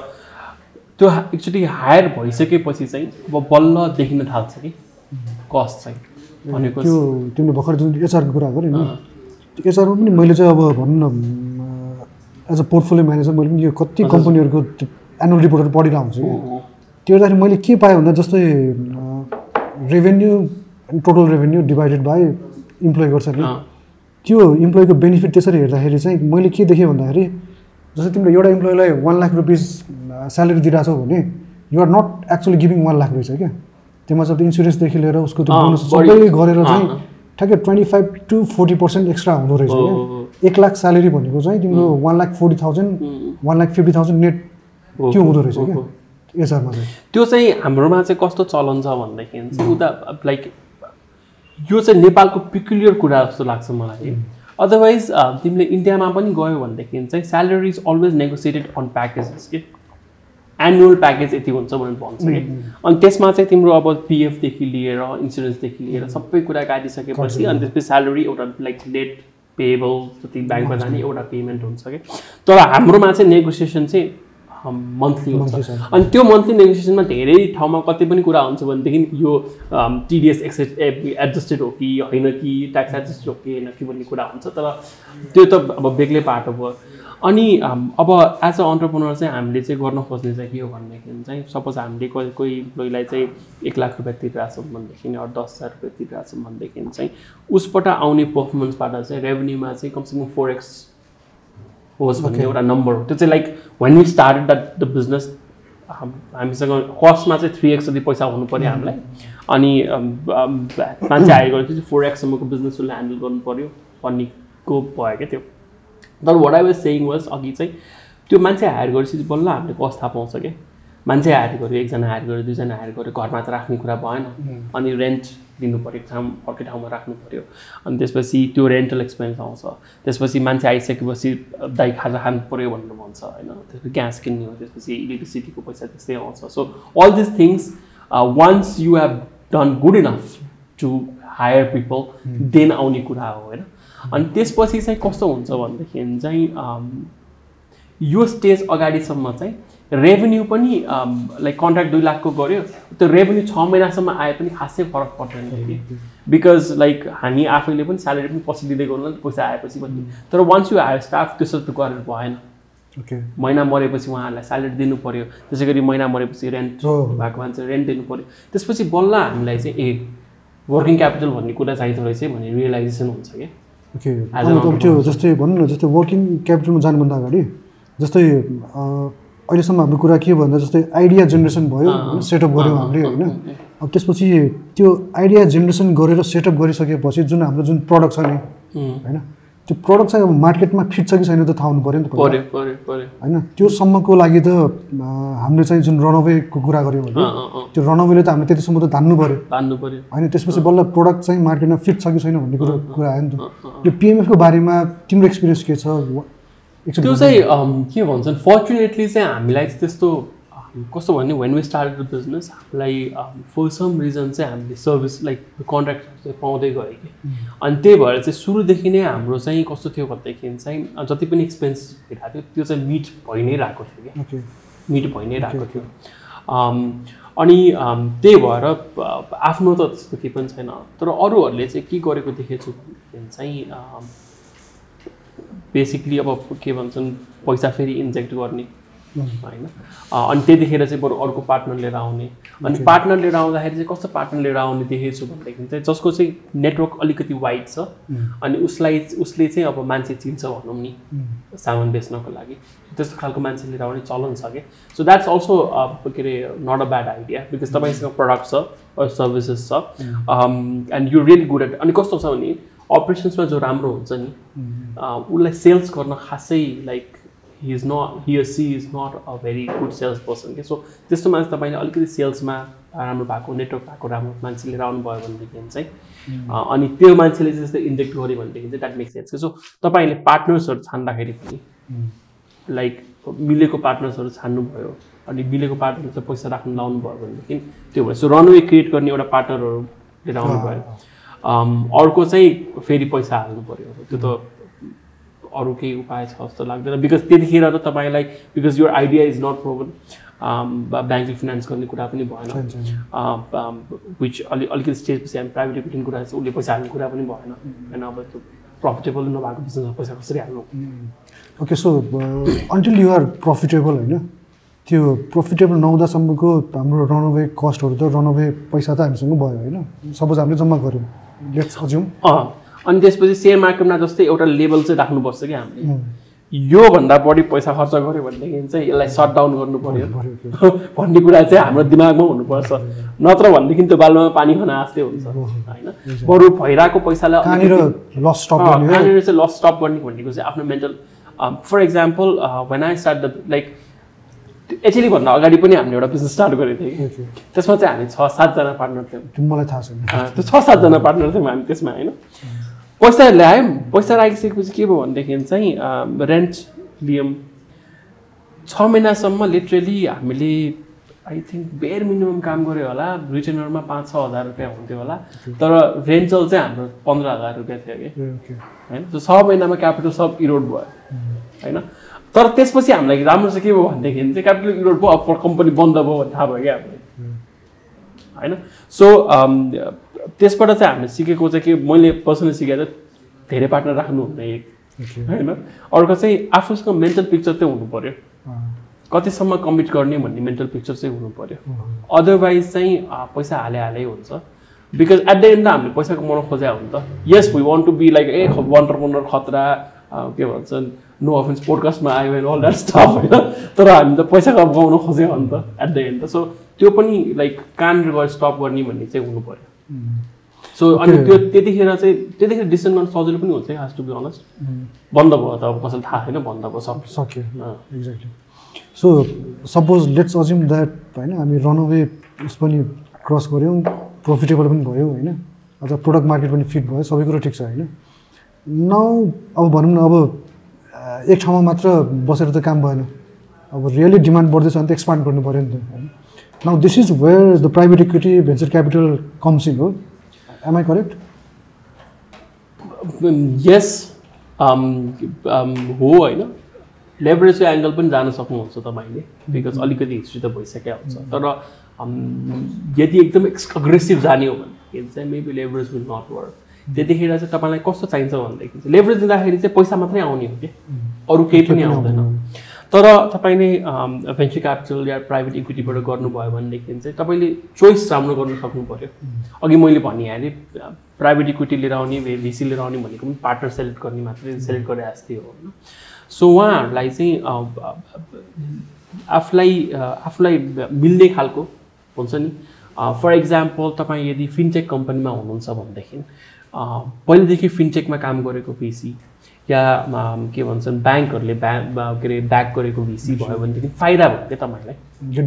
त्यो एक्चुली हायर भइसकेपछि चाहिँ अब बल्ल देखिन थाल्छ कि कस्ट चाहिँ भनेको त्यो तिमीले भर्खर जुन एचआरको कुरा गऱ्यो नि। त्यो एचआरमा पनि मैले चाहिँ अब भनौँ न एज अ पोर्टफोलियो म्यानेजर मैले पनि यो कति कम्पनीहरूको एनुअल रिपोर्टहरू पढिरहेको हुन्छु त्यो हेर्दाखेरि मैले के पाएँ भन्दा जस्तै revenue total revenue divided by employee गर्छ नि। त्यो इम्प्लोइको बेनिफिट त्यसरी हेर्दाखेरि चाहिँ मैले के देखेँ भन्दाखेरि जस्तै तिमीले एउटा इम्प्लोइलाई वान लाख रुपिस स्यालेरी दिइरहेछौ भने you're not actually giving one lakh रहेछ क्या? त्यसमा चाहिँ इन्सुरेन्सदेखि लिएर उसको त्यो बोनस सबै गरेर चाहिँ। ठ्याक्कै twenty five to forty percent extra हुँदो रहेछ क्या। एक लाख स्यालेरी भनेको चाहिँ तिम्रो one lakh forty thousand one lakh fifty thousand net त्यो हुँदो रहेछ क्या। एचआरमा चाहिँ। त्यो चाहिँ हाम्रोमा चाहिँ कस्तो चलन छ भनेदेखि चाहिँ उता लाइक यो चाहिँ नेपालको पिकुलियर कुरा जस्तो लाग्छ मलाई। अदरवाइज तिमीले इन्डियामा पनि गयो भनेदेखि चाहिँ salary is always negotiated on packages के? एनुअल प्याकेज यति हुन्छ भनेर भन्छ कि? अनि त्यसमा चाहिँ तिम्रो अब पिएफदेखि लिएर इन्सुरेन्सदेखि लिएर सबै कुरा काटिसकेपछि अनि त्यसपछि स्यालेरी एउटा लाइक लेट पेएबल जति ब्याङ्कमा जाने एउटा पेमेन्ट हुन्छ कि? तर हाम्रोमा चाहिँ नेगोसिएसन चाहिँ मन्थली हुन्छ। अनि त्यो मन्थली नेगोसिएसनमा धेरै ठाउँमा कति पनि कुरा हुन्छ भनेदेखि यो टिडिएस एक्सेट एडजस्टेड हो कि होइन कि ट्याक्स एडजस्टेड हो कि होइन कि भन्ने कुरा हुन्छ। तर त्यो त अब बेग्लै पाटो भयो। अनि अब एज अ अन्टरप्रोनर चाहिँ हामीले चाहिँ गर्न खोज्ने चाहिँ के हो भनेदेखि चाहिँ सपोज हामीले कोही कोही इम्प्लोइलाई चाहिँ एक लाख रुपियाँ तिरिरहेछौँ भनेदेखि अरू दस हजार रुपियाँ तिरिरहेछौँ भनेदेखि चाहिँ उसबाट आउने पर्फर्मेन्सबाट चाहिँ रेभेन्यूमा चाहिँ कमसेकम फोर एक्स होस् भन्ने एउटा नम्बर हो त्यो चाहिँ like when we started that the business हामीसँग कस्टमा चाहिँ थ्री एक्स जति पैसा हुनु पऱ्यो हामीलाई. अनि um, um, मान्छे गरेपछि चाहिँ फोर एक्ससम्मको बिजनेस उसले ह्यान्डल गर्नु पऱ्यो भन्नेको भयो क्या त्यो. तर what I was saying was अघि चाहिँ त्यो मान्छे हायर गरेपछि बल्ल हामीले कस्ट थाहा पाउँछ क्या। मान्छे हायर गऱ्यो एकजना हायर गऱ्यो दुईजना हायर गऱ्यो घरमा त राख्ने कुरा भएन। अनि रेन्ट दिनु पऱ्यो ठाउँ अर्कै ठाउँमा राख्नु पऱ्यो अनि त्यसपछि त्यो रेन्टल एक्सपेन्स आउँछ। त्यसपछि मान्छे आइसकेपछि दाइ खाजा खानु पऱ्यो भनेर भन्छ होइन। त्यसपछि ग्यास किन्ने हो त्यसपछि इलेक्ट्रिसिटीको पैसा त्यस्तै आउँछ। So all this things once you have done good enough to hire people then आउने कुरा हो होइन। अनि त्यसपछि चाहिँ कस्तो हुन्छ भनेदेखि चाहिँ um, यो स्टेज अगाडिसम्म चाहिँ रेभेन्यू पनि लाइक कन्ट्र्याक्ट दुई लाखको गऱ्यो। त्यो रेभेन्यू छ महिनासम्म आए पनि खासै फरक पर्दैन कि। बिकज लाइक हामी आफैले पनि स्यालेरी पनि पछि दिँदै गर्नु पैसा आएपछि भन्ने। तर वान्स यु हायर स्टाफ त्यसो त गरेर भएन। ओके महिना मरेपछि उहाँहरूलाई स्यालेरी दिनु पऱ्यो त्यसै गरी महिना मरेपछि रेन्ट हो। भएको मान्छे रेन्ट दिनु पऱ्यो त्यसपछि बल्ल हामीलाई चाहिँ ए वर्किङ क्यापिटल भन्ने कुरा चाहिँदो रहेछ भन्ने रियलाइजेसन हुन्छ कि ओके त्यो जस्तै भनौँ न जस्तै वर्किङ क्यापिटलमा जानुभन्दा अगाडि जस्तै अहिलेसम्म हाम्रो कुरा के भन्दा जस्तै आइडिया जेनेरेसन भयो सेटअप गऱ्यौँ हामीले होइन। अब त्यसपछि त्यो आइडिया जेनेरेसन गरेर सेटअप गरिसकेपछि जुन हाम्रो जुन प्रडक्ट छ नि होइन त्यो प्रडक्ट चाहिँ अब मार्केटमा फिट छ कि छैन त थाहा हुनु पऱ्यो नि त होइन त्यो सम्मको लागि त हामीले चाहिँ जुन रनअवेको कुरा गऱ्यौँ भने। त्यो रनअवेले त हामीले त्यतिसम्म त धान्नु पऱ्यो। होइन त्यसपछि बल्ल प्रोडक्ट चाहिँ मार्केटमा फिट छ कि छैन भन्ने कुरो कुरा आयो नि त। यो पिएमएफको बारेमा तिम्रो एक्सपिरियन्स के छ? त्यो चाहिँ के भन्छन् फर्चुनेटली चाहिँ हामीलाई चाहिँ त्यस्तो कस्तो भन्ने वेन वी स्टार्ट बिजनेस हामीलाई फर सम रिजन चाहिँ हामीले सर्भिस लाइक कन्ट्र्याक्ट चाहिँ पाउँदै गयो कि। अनि त्यही भएर चाहिँ सुरुदेखि नै हाम्रो चाहिँ कस्तो थियो भनेदेखि चाहिँ जति पनि एक्सपेन्स भइरहेको थियो त्यो चाहिँ मिट भइ नै रहेको थियो कि मिट भइ नै रहेको थियो। अनि त्यही भएर आफ्नो त त्यस्तो केही पनि छैन। तर अरूहरूले चाहिँ के गरेको देखेछु भनेदेखि चाहिँ बेसिकली अब के भन्छन् पैसा फेरि इन्जेक्ट गर्ने। होइन? अनि त्यतिखेर चाहिँ बरु अर्को पार्टनर लिएर आउने। अनि पार्टनर लिएर आउँदाखेरि चाहिँ कस्तो पार्टनर लिएर आउने देखेछु भनेदेखि चाहिँ जसको चाहिँ नेटवर्क अलिकति वाइड छ। अनि उसलाई उसले चाहिँ अब मान्छे चिन्छ भनौँ नि सामान बेच्नको लागि। त्यस्तो खालको मान्छे लिएर आउने चलन छ कि सो द्याट्स अल्सो के are not a bad idea because तपाईँसँग प्रडक्ट छ सर्भिसेस छ। And you really good at अनि कस्तो छ भने अपरेसन्समा जो राम्रो हुन्छ नि अ, उसलाई सेल्स गर्न खासै like he is not he she is not a very good sales person के सो त्यस्तो मान्छे तपाईँले अलिकति सेल्समा राम्रो भएको नेटवर्क भएको राम्रो मान्छे लिएर आउनुभयो भनेदेखि चाहिँ अ, अनि त्यो मान्छेले चाहिँ जस्तै इन्जेक्ट गर्यो भनेदेखि चाहिँ द्याट मेक्स सेन्स सो तपाईँले पार्टनर्सहरू छान्दाखेरि पनि लाइक मिलेको पार्टनर्सहरू छान्नुभयो अनि मिलेको पार्टनर चाहिँ पैसा राख्नु लाउनु भयो भनेदेखि त्यो भयो। सो रनवे क्रिएट गर्ने एउटा पार्टनरहरू लिएर आउनुभयो अर्को चाहिँ फेरि पैसा हाल्नु पऱ्यो त्यो त अरू केही उपाय छ जस्तो लाग्दैन। बिकज त्यतिखेर त तपाईँलाई बिकज यो आइडिया इज नट प्रोभन ब्याङ्कले फिनान्स गर्ने कुरा पनि भएन। विच अलि अलिकति स्टेजपछि हामी प्राइभेट इक्विटीको कुरा छ उसले पैसा हाल्ने कुरा पनि भएन। होइन अब त्यो प्रफिटेबल नभएको बिजनेसमा पैसा कसरी हाल्नु? Okay so until you are profitable होइन त्यो प्रफिटेबल नहुँदासम्मको हाम्रो रनअवे कस्टहरू त रनअवे पैसा त हामीसँग भयो होइन। सपोज हामीले जम्मा गऱ्यौँ। अँ अनि त्यसपछि सेयर मार्केटमा जस्तै एउटा लेभल चाहिँ राख्नुपर्छ कि हामीले। योभन्दा बढी पैसा खर्च गऱ्यो भनेदेखि चाहिँ यसलाई सट डाउन गर्नु पऱ्यो भन्ने कुरा चाहिँ हाम्रो दिमागमा हुनुपर्छ। नत्र भनेदेखि त्यो बालुवामा पानी खान आस्ते हुन्छ होइन? बरु भइरहेको पैसालाई लस चाहिँ लस स्टप गर्ने भनेको चाहिँ आफ्नो mental for example when I start the like actually भन्दा अगाडि पनि हामीले एउटा बिजनेस स्टार्ट गरेको थियौँ। कि त्यसमा चाहिँ हामी छ सातजना पार्टनर थियौँ। मलाई थाहा छैन। त्यो छ सातजना पार्टनर थियौँ हामी त्यसमा होइन? पैसा ल्यायौँ। पैसा राखिसकेपछि के भयो भनेदेखि चाहिँ रेन्ट लियौँ। छ महिनासम्म लिटरली हामीले आई थिङ्क बेयर मिनिमम काम गऱ्यो होला। रिटेनरमा पाँच छ हजार रुपियाँ हुन्थ्यो होला। तर रेन्टल चाहिँ हाम्रो पन्ध्र हजार रुपियाँ थियो कि। होइन? त्यो छ महिनामा क्यापिटल सब इरोड भयो। होइन? तर त्यसपछि हामीलाई राम्रो चाहिँ के भयो भनेदेखि चाहिँ क्यापिटल इरोड भयो अब कम्पनी बन्द भयो भन्ने थाहा भयो क्या हामीलाई होइन? सो त्यसबाट चाहिँ हामीले सिकेको चाहिँ के मैले पर्सनली सिकेको चाहिँ धेरै पार्टनर राख्नु ओके होइन? अर्को चाहिँ आफूसँग मेन्टल पिक्चर चाहिँ हुनु पऱ्यो कतिसम्म कमिट गर्ने भन्ने मेन्टल पिक्चर चाहिँ हुनु पऱ्यो अदरवाइज चाहिँ पैसा हाले हालै हुन्छ। बिकज एट द एन्ड त हामीले पैसा कमाउन खोज्या हो नि त। Yes we want to be like a entrepreneur खतरा अँ, के भन्छन् नो अफेन्स पोडकास्टमा आयो एन्ड अल द्याट स्टफ होइन? तर हामी त पैसा कमाउन खोज्यो हो नि त एट द एन्ड त। सो त्यो पनि लाइक कहाँनिर गएर स्टप गर्ने भन्ने चाहिँ हुनु पऱ्यो सो अनि. त्यो त्यतिखेर चाहिँ त्यतिखेर डिसिसन गर्न सजिलो पनि हुन्छ हेज टु बी अनेस्ट बन्द भयो त अब कसैलाई थाहा छैन बन्द भयो सब। सक्यो। Exactly so suppose let's assume that होइन हामी रनअवे उस पनि क्रस गऱ्यौँ प्रफिटेबल पनि भयो होइन? अझ प्रोडक्ट मार्केट पनि फिट भयो सबै कुरो ठिक छ होइन? नाउ अब भनौँ न अब एक ठाउँमा मात्र बसेर त काम भएन। अब रियली डिमान्ड बढ्दैछ भने त एक्सपान्ड गर्नु पऱ्यो नि त। होइन now this is where the private equity venture capital comes in हो एम आई करेक्ट यस हो होइन। लेभरेजको एङ्गल पनि जान सक्नुहुन्छ तपाईँले बिकज अलिकति हिस्ट्री त भइसक्यो हुन्छ तर um, यदि एकदम एक्स अग्रेसिभ जाने हो भनेदेखि चाहिँ maybe leverage will not work त्यतिखेर चाहिँ तपाईँलाई कस्तो चाहिन्छ भनेदेखि चाहिँ लेभरेज दिँदाखेरि चाहिँ पैसा मात्रै आउने हो कि अरू केही पनि आउँदैन। तर तपाईँले भेन्चर क्यापिटल या प्राइभेट इक्विटीबाट गर्नुभयो भनेदेखि चाहिँ तपाईँले चोइस राम्रो गर्नु सक्नु पऱ्यो अघि मैले भनिहालेँ प्राइभेट इक्विटी लिएर आउने भिसी लिएर आउने भनेको पनि पार्टनर सेलेक्ट गर्ने मात्रै सेलेक्ट गरे जस्तै हो होइन? सो उहाँहरूलाई चाहिँ आफूलाई आफूलाई मिल्ने खालको हुन्छ नि? फर इक्जाम्पल तपाईँ यदि फिनटेक कम्पनीमा हुनुहुन्छ भनेदेखि पहिलेदेखि फिनटेकमा काम गरेको भिसी या के भन्छन् ब्याङ्कहरूले ब्याङ्क के अरे ब्याक गरेको भिसी भयो भनेदेखि फाइदा भयो क्या तपाईँलाई?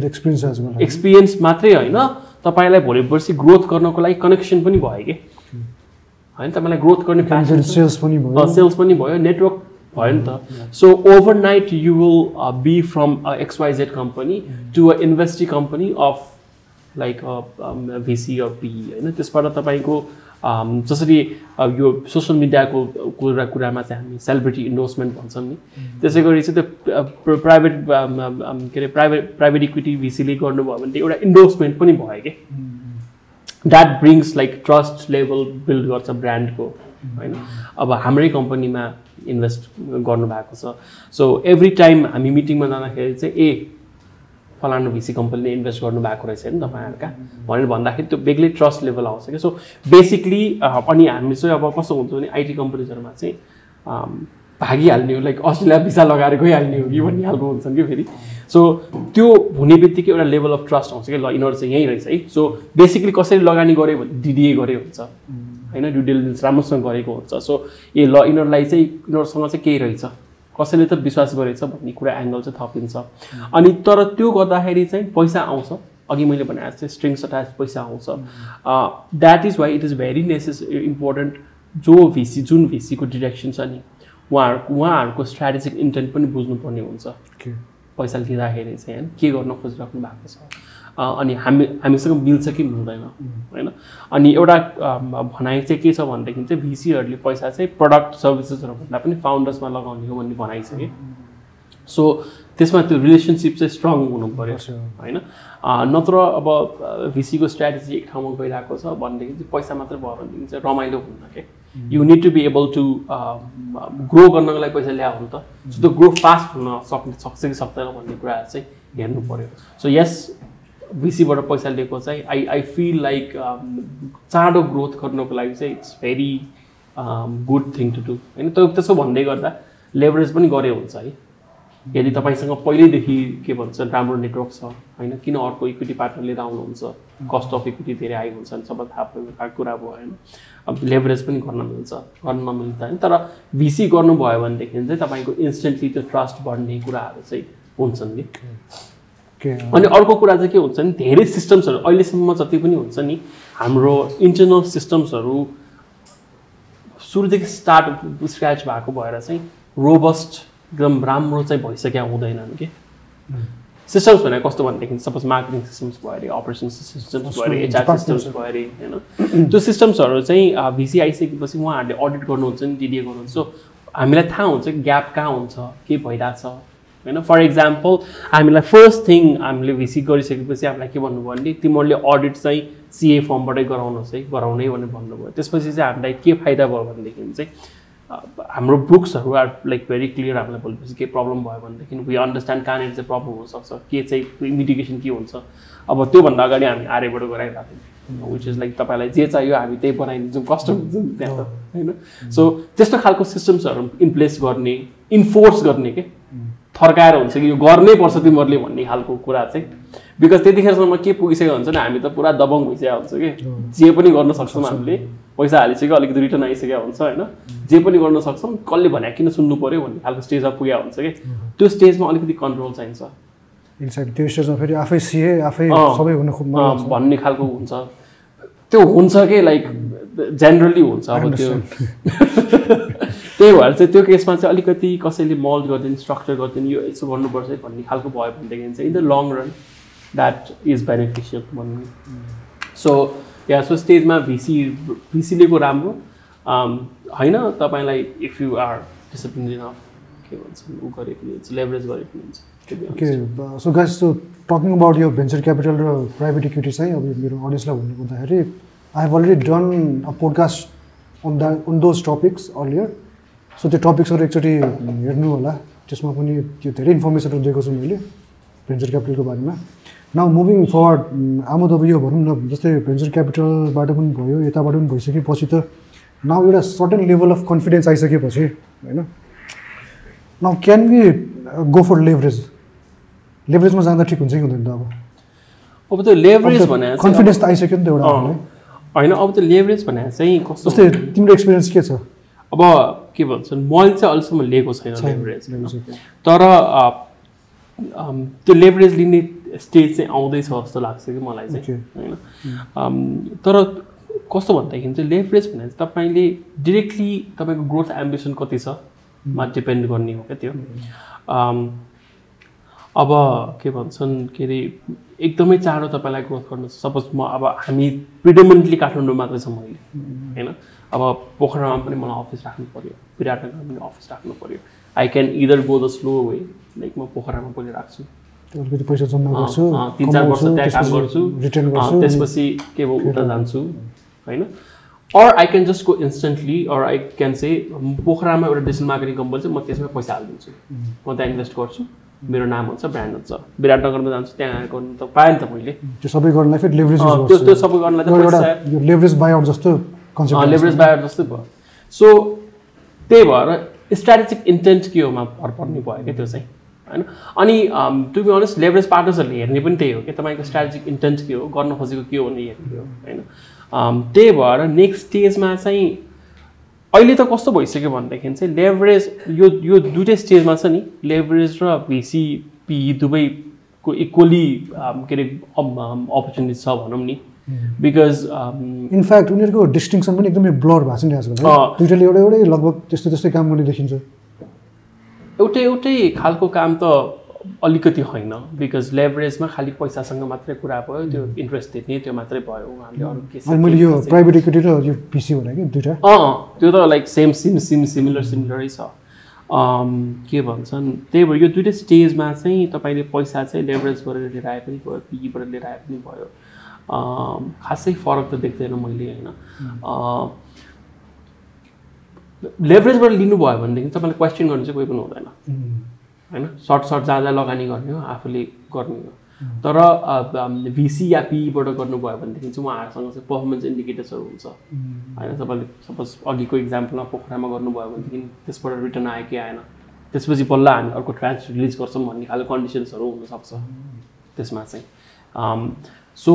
एक्सपिरियन्स एक्सपिरियन्स मात्रै होइन तपाईँलाई भोलि पर्सि ग्रोथ गर्नको लागि कनेक्सन पनि भयो कि? होइन तपाईँलाई ग्रोथ गर्ने। सेल्स पनि भयो। सेल्स पनि भयो नेटवर्क भयो नि त। So overnight you will be from XYZ company to a investee company of like VC of PE होइन? त्यसबाट तपाईँको जसरी uh, यो सोसियल मिडियाको कुरा कुरामा चाहिँ हामी सेलिब्रिटी इन्डोर्समेन्ट भन्छौँ नि। त्यसै गरी चाहिँ त्यो प्राइभेट के अरे प्राइभेट प्राइभेट इक्विटी भिसीले गर्नुभयो भने एउटा इन्डोर्समेन्ट पनि भयो कि। That brings like trust level build गर्छ ब्रान्डको होइन। अब हाम्रै कम्पनीमा इन्भेस्ट गर्नुभएको छ। सो एभ्री टाइम हामी मिटिङमा जाँदाखेरि चाहिँ ए फलानु भिसी कम्पनीले इन्भेस्ट गर्नुभएको रहेछ नि तपाईँहरूका। भनेर भन्दाखेरि त्यो बेग्लै ट्रस्ट लेभल आउँछ कि? सो बेसिकली अनि हामी चाहिँ अब कस्तो हुन्छ भने आइटी कम्पनीजहरूमा चाहिँ भागिहाल्ने हो लाइक अस्ट्रेलिया भिसा लगाएर गइहाल्ने हो कि भन्ने खालको हुन्छन् कि फेरि। सो त्यो हुने बित्तिकै एउटा लेभल अफ ट्रस्ट आउँछ कि? ल यिनीहरू चाहिँ यहीँ रहेछ है। सो बेसिकली कसरी लगानी गऱ्यो भने डिडिए गरे हुन्छ। होइन ड्यु डिलिजेन्स राम्रोसँग गरेको हुन्छ। सो ए ल यिनीहरूलाई चाहिँ यिनीहरूसँग चाहिँ केही रहेछ। कसैले त विश्वास गरेछ भन्ने कुरा एङ्गल चाहिँ थपिन्छ। अनि तर त्यो गर्दाखेरि चाहिँ पैसा आउँछ। अघि मैले भने जस्तै स्ट्रिङ्स अट्याच पैसा आउँछ। That is why it is very नेसेस important जो भिसी जुन भिसीको डिरेक्सन छ नि उहाँहरूको उहाँहरूको स्ट्राटेजिक इन्टेन्ट पनि बुझ्नुपर्ने हुन्छ. पैसा लिँदाखेरि चाहिँ होइन के गर्न खोजिराख्नु भएको छ। अनि हामी हामीसँग मिल्छ कि मिल्दैन होइन? अनि एउटा भनाइ चाहिँ के छ भनेदेखि चाहिँ भिसीहरूले पैसा चाहिँ प्रडक्ट सर्भिसेसहरूभन्दा पनि फाउन्डर्समा लगाउने हो भन्ने भनाइ छ कि। सो त्यसमा त्यो रिलेसनसिप चाहिँ स्ट्रङ हुनु पऱ्यो। होइन? नत्र अब भिसीको स्ट्राटेजी एक ठाउँमा गइरहेको छ भनेदेखि चाहिँ पैसा मात्रै भयो भनेदेखि चाहिँ रमाइलो हुन्न क्या you need to be able to grow गर्नको लागि पैसा ल्यायो भने त सो त्यो ग्रो फास्ट हुन सक्ने सक्छ कि सक्दैन भन्ने कुराहरू चाहिँ हेर्नु पऱ्यो सो यस भिसीबाट पैसा लिएको चाहिँ आई आई फिल लाइक चाँडो ग्रोथ गर्नको लागि चाहिँ it's very good thing to do होइन? त्यो त्यसो भन्दै गर्दा लेभरेज पनि गरे हुन्छ है। यदि तपाईँसँग पहिल्यैदेखि के भन्छ राम्रो नेटवर्क छ होइन किन अर्को इक्विटी पार्टनर लिएर आउनुहुन्छ? कस्ट अफ इक्विटी धेरै हाई हुन्छ भने सबै थाहा भएको कुरा भयो होइन। अब लेभरेज पनि गर्न मिल्छ गर्न नमिल्छ होइन तर भिसी गर्नुभयो भनेदेखि चाहिँ तपाईँको इन्स्टेन्टली त्यो ट्रस्ट बढ्ने कुराहरू चाहिँ हुन्छन् कि? अनि अर्को कुरा चाहिँ के हुन्छ नि धेरै सिस्टम्सहरू अहिलेसम्म जति पनि हुन्छ नि हाम्रो इन्टरनल सिस्टम्सहरू सुरुदेखि स्टार्ट स्क्रच भएको भएर चाहिँ रोबस्ट एकदम राम्रो चाहिँ भइसक्यो हुँदैनन् कि? सिस्टम्स भनेको कस्तो भनेदेखि सपोज मार्केटिङ सिस्टम्स भयो अरे अपरेसन सिस्टम्स भयो अरे एचआर सिस्टम्स भयो अरे होइन? त्यो सिस्टम्सहरू चाहिँ भिसी आइसकेपछि उहाँहरूले अडिट गर्नुहुन्छ नि डिडिए गर्नुहुन्छ। सो हामीलाई थाहा हुन्छ कि ग्याप कहाँ हुन्छ के भइरहेछ होइन? फर इक्जाम्पल हामीलाई फर्स्ट थिङ हामीले भिसी गरिसकेपछि हामीलाई के भन्नुभयो भने तिमीहरूले अडिट चाहिँ सिए फर्मबाटै गराउनुहोस् है गराउनै भनेर भन्नुभयो। त्यसपछि चाहिँ हामीलाई के फाइदा भयो भनेदेखि चाहिँ हाम्रो बुक्सहरू आर लाइक भेरी क्लियर हामीलाई भोलिपछि के प्रब्लम भयो भनेदेखि वी अन्डरस्ट्यान्ड कहाँनिर चाहिँ प्रब्लम हुनसक्छ के चाहिँ मिटिगेसन के हुन्छ। अब त्योभन्दा अगाडि हामी आर्यबाट गराइरहेको थियौँ विच इज लाइक तपाईँलाई जे चाहियो हामी त्यही बनाइदिन्छौँ कस्टम हुन्छ नि त्यहाँ त होइन? सो त्यस्तो खालको सिस्टम्सहरू इन्प्लेस गर्ने इन्फोर्स गर्ने के? थर्काएर हुन्छ कि यो गर्नै पर्छ तिमीहरूले भन्ने खालको कुरा चाहिँ। बिकज त्यतिखेरसम्म के पुगिसकेको हुन्छ नि हामी त पुरा दबङ भइसकेको हुन्छ कि? जे पनि गर्न सक्छौँ हामीले। पैसा हालिसक्यो अलिकति रिटर्न आइसकेको हुन्छ होइन? जे पनि गर्न सक्छौँ कसले भने किन सुन्नु पऱ्यो भन्ने खालको स्टेजमा पुगेको हुन्छ कि? त्यो स्टेजमा अलिकति कन्ट्रोल चाहिन्छ। त्यो स्टेजमा फेरि आफै सिए आफै। सबै हुन भन्ने खालको हुन्छ। त्यो हुन्छ कि लाइक जेनरली हुन्छ अब त्यो। त्यही भएर चाहिँ त्यो केसमा चाहिँ अलिकति कसैले मल्ट गरिदिनु स्ट्रक्चर गरिदिनु यो यसो गर्नुपर्छ भन्ने खालको भयो भनेदेखि चाहिँ in the long run that is beneficial भन्ने। सो या सो स्टेजमा भिसी भिसी लिएको राम्रो। अम, होइन तपाईँलाई if you are discipline enough के भन्छ ऊ गरे पनि हुन्छ लेभरेज गरे पनि हुन्छ. Okay so guys so talking about यो भेन्चर क्यापिटल र प्राइभेट इक्विटी चाहिँ अब मेरो अडियन्सलाई भन्नु पर्दाखेरि I have already done a podcast on that on those topics earlier so त्यो टपिक्सहरू एकचोटि हेर्नु होला त्यसमा पनि त्यो धेरै इन्फर्मेसनहरू दिएको छु मैले भेन्चर क्यापिटलको बारेमा। नाउ मुभिङ फरवर्ड आमा त अब यो भनौँ न जस्तै भेन्चर क्यापिटलबाट पनि भयो यताबाट पनि भइसकेपछि त नाउ एउटा सर्टेन लेभल अफ कन्फिडेन्स आइसकेपछि होइन? Now can be go for leverage लेभरेजमा जाँदा ठिक हुन्छ कि हुँदैन त अब? अब त्यो लेभरेज भने कन्फिडेन्स त आइसक्यो नि त एउटा। होइन अब त्यो लेभरेज भने चाहिँ कस्तो जस्तै तिम्रो एक्सपिरियन्स के छ? अब के भन्छन् मैले चाहिँ अहिलेसम्म लिएको छैन लेभरेज। तर त्यो लेभरेज लिने स्टेज चाहिँ आउँदैछ जस्तो लाग्छ कि मलाई चाहिँ. होइन? तर कस्तो भन्दाखेरि चाहिँ लेभरेज भने चाहिँ तपाईँले डिरेक्टली तपाईँको ग्रोथ एम्बिसन कति छ? मा डिपेन्ड गर्ने हो क्या त्यो? अम, अब के भन्छन् के अरे एकदमै चाँडो तपाईँलाई ग्रोथ गर्नु सपोज म अब हामी प्रिडोमिनेन्टली काठमाडौँ मात्रै छ मैले होइन? अब पोखरामा पनि मलाई अफिस राख्नु पऱ्यो विराटनगरमा पनि अफिस राख्नु पऱ्यो I can either go the slow way like म पोखरामा पनि राख्छु। अलिकति पैसा जम्मा गर्छु तिन चार वर्ष त्यहाँ काम गर्छु। रिटर्न गर्छु। त्यसपछि के भयो उता जान्छु होइन? Or I can just go instantly or I can say पोखरामा एउटा डिजिटल मार्केटिङ कम्पनी छ म त्यसमा पैसा हालिदिन्छु। म त्यहाँ इन्भेस्ट गर्छु। मेरो नाम हुन्छ ब्रान्ड हुन्छ। विराटनगरमा जान्छु त्यहाँ गर्नु त पाएँ नि त मैले। त्यो सबै गर्नलाई फेरि लेभरेज त्यो त्यो सबै गर्नलाई त लेभरेज बाइआउट जस्तो लेभरेज बायर जस्तै भयो। सो त्यही भएर स्ट्राटेजिक इन्टेन्ट के होमा भर पर्ने भयो क्या त्यो चाहिँ? होइन? अनि टु बी अनेस्ट लेभरेज पार्टनर्सहरूले हेर्ने पनि त्यही हो कि तपाईँको स्ट्राटेजिक इन्टेन्ट के हो गर्न खोजेको के हो भन्ने हेर्ने हो होइन? त्यही भएर नेक्स्ट स्टेजमा चाहिँ अहिले त कस्तो भइसक्यो भनेदेखि चाहिँ लेभरेज यो यो दुइटै स्टेजमा छ नि लेभरेज र भिसिपी दुवैको इक्वली के अरे अपर्च्युनिटी छ भनौँ नि। बिकज इनफ्याक्ट उनीहरूको डिस्टिङसन पनि एकदमै ब्लर भएको छ नि आजकल। दुइटाले एउटै एउटै लगभग त्यस्तै त्यस्तै काम गर्ने देखिन्छ एउटै एउटै खालको काम त अलिकति होइन बिकज लेभरेजमा खालि पैसासँग मात्रै कुरा भयो त्यो इन्ट्रेस्ट तिर्ने त्यो मात्रै भयो उहाँले अरू के अनि मैले यो प्राइभेट इक्विटी र यो पिसी होला कि दुइटा? अँ त्यो त like same sim sim similar सिमिलरै छ। के भन्छन् त्यही भएर यो दुइटै स्टेजमा चाहिँ तपाईँले पैसा चाहिँ लेभरेज गरेर लिएर आए पनि भयो पिईबाट लिएर आए पनि भयो। खासै फरक त देख्दैन मैले होइन। अँ, लेभरेजबाट लिनुभयो भनेदेखि तपाईँलाई क्वेसन गर्नु चाहिँ कोही पनि हुँदैन। होइन? सर्ट सर्ट जहाँ जहाँ लगानी गर्ने हो आफूले गर्ने हो। तर भिसी या पिईबाट गर्नुभयो भनेदेखि चाहिँ उहाँहरूसँग चाहिँ पर्फर्मेन्स इन्डिकेटर्सहरू हुन्छ। होइन? तपाईँले सपोज अघिको इक्जाम्पलमा पोखरामा गर्नुभयो भनेदेखि त्यसबाट रिटर्न आयो कि आएन? त्यसपछि बल्ल हामी अर्को ट्रान्स रिलिज गर्छौँ भन्ने खालको कन्डिसन्सहरू हुनसक्छ। त्यसमा चाहिँ। सो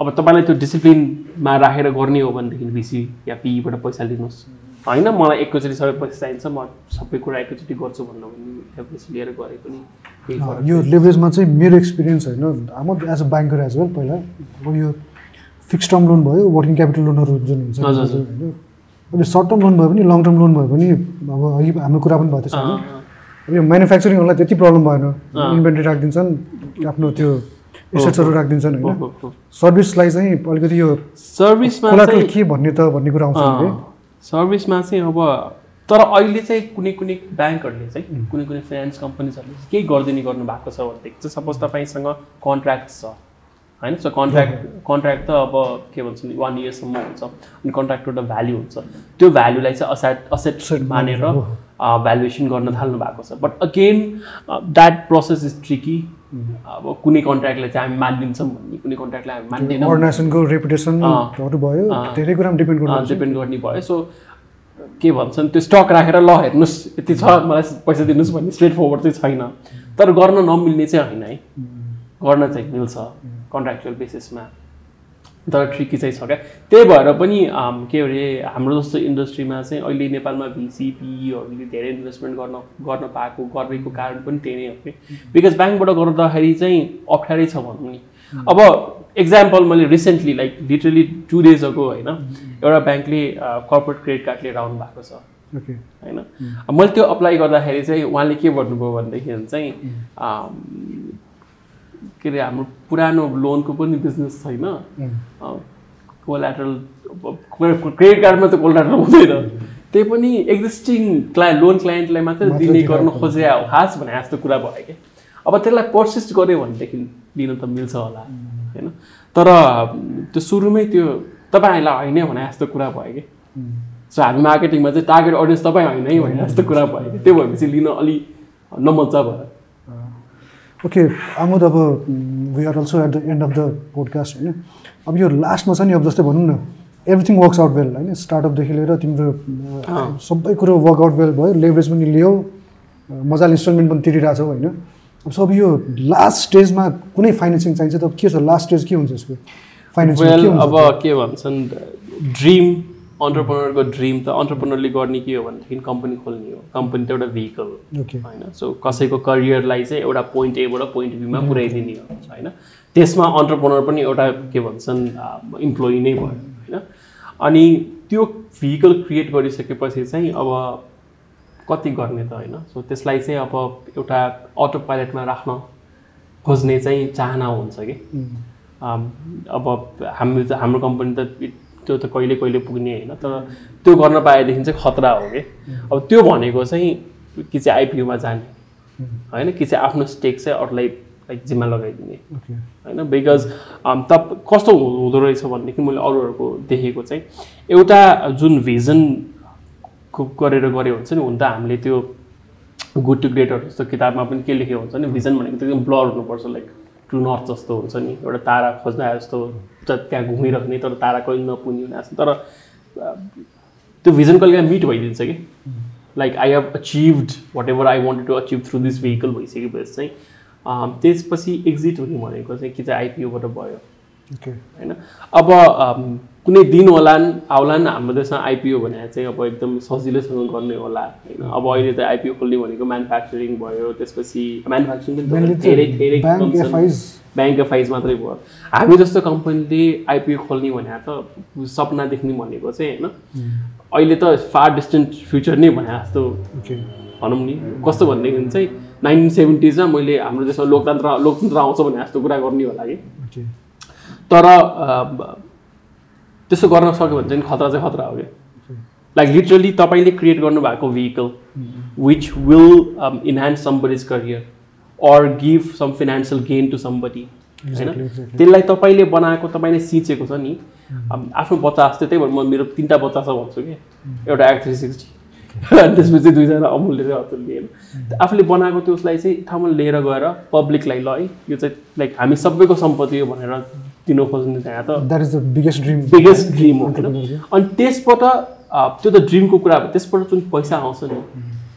अब तपाईँलाई त्यो डिसिप्लिनमा राखेर गर्ने हो भनेदेखि भिसी या पिईबाट पैसा लिनुहोस्। होइन मलाई एकैचोटि सबै पैसा चाहिन्छ म सबै कुरा एकैचोटि गर्छु भन्नु भने लेभरेज लिएर गरे पनि यो लेभरेजमा चाहिँ मेरो एक्सपिरियन्स होइन। आम as a banker as well पहिला। अब यो फिक्स टर्म लोन भयो वर्किङ क्यापिटल लोनहरू जुन हुन्छ। होइन। अब सर्ट टर्म लोन भयो भने लङ टर्म लोन भयो भने अब अघि हाम्रो कुरा पनि भएको थियो अब यो म्यानुफ्याक्चरिङहरूलाई त्यति प्रब्लम भएन। इन्भेन्ट्री राखिदिन्छन् आफ्नो त्यो एसेट्सहरू राखिदिन्छन् होइन। सर्भिसलाई चाहिँ अलिकति यो सर्भिसमा के भन्ने त भन्ने कुरा आउँछ सर्भिसमा चाहिँ अब तर अहिले चाहिँ कुनै कुनै ब्याङ्कहरूले चाहिँ कुनै कुनै फाइनेन्स कम्पनीजहरूले केही गरिदिने गर्नु भएको छ भनेदेखि चाहिँ सपोज तपाईँसँग कन्ट्र्याक्ट छ। होइन? सो कन्ट्र्याक्ट कन्ट्र्याक्ट त अब के भन्छ नि वान इयरसम्म हुन्छ। अनि कन्ट्र्याक्टको एउटा भ्याल्यु हुन्छ। त्यो भ्याल्युलाई चाहिँ असेट असेट मानेर। भ्यालुएसन गर्न थाल्नु भएको छ। But again that process is tricky अब कुनै कन्ट्र्याक्टलाई चाहिँ हामी मानिदिन्छौँ भन्ने कुनै कन्ट्र्याक्टलाई हामी मान्दैनौँ। अर्गनाइजेसनको रेपुटेसनहरू। भयो। धेरै कुरामा डिपेन्ड गर्नु डिपेन्ड गर्ने भयो। सो के भन्छन् त्यो स्टक राखेर ल हेर्नुहोस् यति छ मलाई पैसा दिनुहोस् भन्ने स्ट्रेट फरवर्ड चाहिँ छैन। तर गर्न नमिल्ने चाहिँ होइन है। गर्न चाहिँ मिल्छ कन्ट्राक्चुअल बेसिसमा तर ट्रिकी चाहिँ छ क्या त्यही भएर पनि के अरे हाम्रो जस्तो इन्डस्ट्रीमा चाहिँ अहिले नेपालमा भिसी पिईहरूले धेरै इन्भेस्टमेन्ट गर्न गर्न पाएको गरेको कारण पनि त्यही नै हो कि बिकज ब्याङ्कबाट गर्दाखेरि चाहिँ अप्ठ्यारै छ भनौँ नि। अब एक्जाम्पल मैले recently like literally two days ago होइन? एउटा ब्याङ्कले कर्पोरेट क्रेडिट कार्ड लिएर आउनु भएको छ होइन? अब मैले त्यो अप्लाई गर्दाखेरि चाहिँ उहाँले के भन्नुभयो भनेदेखि चाहिँ के अरे हाम्रो पुरानो लोनको पनि बिजनेस छैन। कोलाटरल क्रेडिट कार्डमा त कोलाटरल हुँदैन। त्यही पनि एक्जिस्टिङ क्ला लोन क्लाइन्टलाई मात्रै दिने गर्न। खोजे हो खास भने जस्तो कुरा भयो कि अब त्यसलाई पर्सिस्ट गऱ्यो भनेदेखि लिन त मिल्छ होला। होइन? तर त्यो सुरुमै त्यो तपाईँहरूलाई होइन भने जस्तो कुरा भयो कि सो हामी मार्केटिङमा चाहिँ टार्गेट अडियन्स तपाईँ होइन है भने जस्तो कुरा भयो। कि त्यो भएपछि लिन अलि नमजा भयो। ओके आमोद अब we are also at the end of the podcast होइन? अब यो लास्टमा छ नि अब जस्तै भनौँ न एभ्रिथिङ वर्क्स आउट वेल होइन? स्टार्टअपदेखि लिएर तिम्रो सबै कुरो वर्कआउट वेल भयो लेभरेज पनि लियो मजाले इन्स्टलमेन्ट पनि तिरिरहेछौ होइन? अब सब यो लास्ट स्टेजमा कुनै फाइनेन्सिङ चाहिन्छ त के छ? लास्ट स्टेज के हुन्छ यसको? फाइनेन्सिङ अब के भन्छन् ड्रिम अन्टरप्रोनरको ड्रिम त अन्टरप्रोनरले गर्ने के हो भनेदेखि कम्पनी खोल्ने हो कम्पनी त एउटा भेहिकल हो होइन सो कसैको करियरलाई चाहिँ एउटा पोइन्ट एबाट पोइन्ट बीमा पुऱ्याइदिने हो होइन त्यसमा अन्टरप्रोनर पनि एउटा के भन्छन् इम्प्लोइ नै भयो होइन अनि त्यो भेहिकल क्रिएट गरिसकेपछि चाहिँ अब कति गर्ने त होइन सो त्यसलाई चाहिँ अब एउटा अटो पाइलटमा राख्न खोज्ने चाहिँ चाहना हुन्छ कि अब हाम्रो त- हाम्रो कम्पनी त त्यो त कहिले कहिले पुग्ने होइन तर त्यो गर्न पाएदेखि चाहिँ खतरा हो कि। अब त्यो भनेको चाहिँ कि चाहिँ आइपिओमा जाने होइन कि चाहिँ आफ्नो स्टेक चाहिँ अरूलाई लाइक जिम्मा लगाइदिने। होइन बिकज तप कस्तो हु- हुँदो रहेछ भनेदेखि मैले अरूहरूको देखेको चाहिँ एउटा जुन भिजन गरेर गरे हुन्छ नि हुन त हामीले त्यो गुड टु ग्रेटर जस्तो किताबमा पनि के लेखेको हुन्छ नि भिजन भनेको त एकदम ब्लर हुनुपर्छ लाइक ट्रु नर्थ जस्तो हुन्छ नि एउटा तारा खोज्दा जस्तो त त्यहाँ घुमिराख्ने तर तारा कहिले नपुग्ने हुने जस्तो तर त्यो भिजन कहिले काहीँ मिट भइदिन्छ कि। Like I have achieved whatever I wanted to achieve through this vehicle भइसकेपछि चाहिँ त्यसपछि एक्जिट हुने भनेको चाहिँ कि चाहिँ आइपिओबाट भयो। होइन? अब कुनै दिन होलान् आउलान् हाम्रो देशमा आइपिओ भने चाहिँ अब एकदम सजिलैसँग गर्ने होला। होइन? अब अहिले त आइपिओ खोल्ने भनेको म्यानुफ्याक्चरिङ भयो त्यसपछि म्यानुफ्याक्चरिङ पनि धेरै धेरै ब्याङ्क। एफआइज मात्रै भयो। हामी जस्तो कम्पनीले आइपिओ खोल्ने भने त सपना देख्ने भनेको चाहिँ होइन? अहिले त फार डिस्टेन्ट फ्युचर नै भने जस्तो भनौँ नि। कस्तो भनेदेखि चाहिँ नाइन्टिन सेभेन्टिजमा मैले हाम्रो देशमा लोकतन्त्र लोकतन्त्र आउँछ भने जस्तो कुरा गर्ने होला कि। तर त्यसो गर्न सक्यो भने चाहिँ खतरा चाहिँ खतरा हो क्या। लाइक लिटरली तपाईँले क्रिएट गर्नुभएको vehicle which will enhance somebody's career or give some financial gain to somebody होइन. त्यसलाई तपाईँले बनाएको तपाईँले सिचेको छ नि। अब आफ्नो बच्चा जस्तै त्यही भएर म मेरो तिनवटा बच्चा छ भन्छु कि। एउटा एक्ट थ्री सिक्सटी अनि त्यसपछि दुईजना अमुलले चाहिँ लिएन। आफूले बनाएको त्यो उसलाई चाहिँ ठाउँमा लिएर गएर पब्लिकलाई ल है यो चाहिँ लाइक हामी सबैको सम्पत्ति हो भनेर दिनु खोज्ने त्यहाँ त। That is the biggest dream biggest dream हो होइन? अनि त्यसबाट त्यो त ड्रिमको कुरा हो। त्यसबाट जुन पैसा आउँछ नि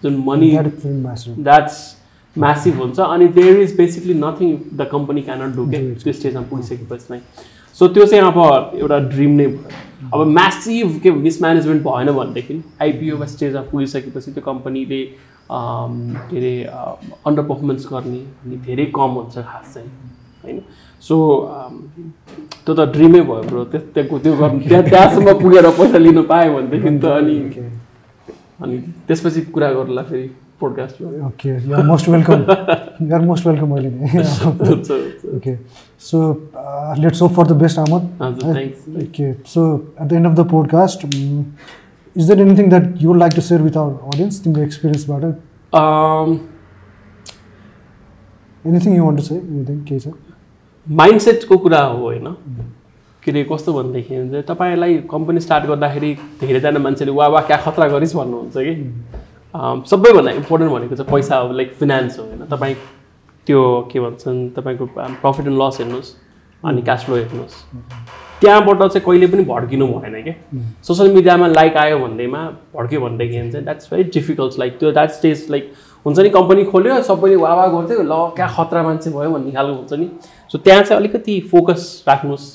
जुन मनी द्याट्स म्यासिभ हुन्छ। अनि there is basically nothing the company cannot do के. त्यो स्टेजमा पुगिसकेपछि नै। सो त्यो चाहिँ अब एउटा ड्रिम नै भयो। अब म्यासिभ के मिसम्यानेजमेन्ट भएन भनेदेखि आइपिओमा स्टेजमा पुगिसकेपछि त्यो कम्पनीले के अरे अन्डर पर्फर्मेन्स गर्ने अनि धेरै कम हुन्छ खास चाहिँ होइन? सो त्यो त ड्रिमै भयो ब्रो त्यस्तो त्यो गर्नु त्यहाँ त्यहाँसम्म पुगेर पैसा लिनु पायो भनेदेखि त अनि अनि त्यसपछि कुरा गरौँला फेरि पोडकास्टमा okay you're most welcome you're most welcome अहिले। Okay so let's hope for the best Amod हजुर thanks Okay, so at the end of the podcast, mm, is there anything that you would like to share with our audience? Think the experience about it. Um, माइन्डसेटको कुरा हो होइन? के अरे कस्तो भनेदेखि तपाईँलाई कम्पनी स्टार्ट गर्दाखेरि धेरैजना मान्छेले वा वा क्या खतरा गरिस् भन्नुहुन्छ कि? सबैभन्दा इम्पोर्टेन्ट भनेको चाहिँ पैसा हो लाइक फिनान्स हो होइन? तपाईँ त्यो के भन्छन् तपाईँको प्रफिट एन्ड लस हेर्नुहोस् अनि क्यास फ्लो हेर्नुहोस्। त्यहाँबाट चाहिँ कहिले पनि भड्किनु भएन क्या। सोसियल मिडियामा लाइक आयो भन्दैमा भड्क्यो भनेदेखि चाहिँ द्याट्स भेरी डिफिकल्ट लाइक त्यो द्याट स्टेज लाइक हुन्छ नि कम्पनी खोल्यो सबैले वाह वाह गर्थ्यो ल क्या खतरा मान्छे भयो भन्ने खालको हुन्छ नि। सो त्यहाँ चाहिँ अलिकति फोकस राख्नुहोस्।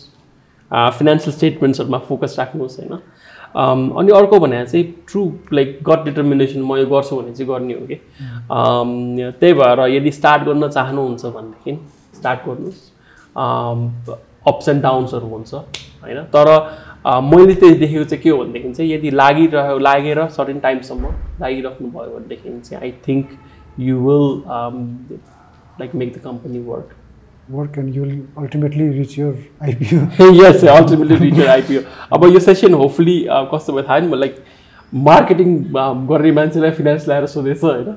फिनेन्सियल स्टेटमेन्ट्सहरूमा फोकस राख्नुहोस् होइन। अनि अर्को भने चाहिँ ट्रु लाइक गट डिटर्मिनेसन म यो गर्छु भने चाहिँ गर्ने हो कि। त्यही भएर यदि स्टार्ट गर्न चाहनुहुन्छ भनेदेखि स्टार्ट गर्नुहोस्। अप्स एन्ड डाउन्सहरू हुन्छ होइन। तर मैले त्यही देखेको चाहिँ के हो भनेदेखि चाहिँ यदि लागिरह्यो लागेर सर्टेन टाइमसम्म लागिराख्नु भयो भनेदेखि चाहिँ I think you will like make the company work Work and you'll ultimately reach your IPO. Yes ultimately reach your IPO अब यो सेसन होपफुली कस्तो भयो थाहा नि लाइक मार्केटिङ गर्ने मान्छेलाई फिनान्स ल्याएर सोधेछ होइन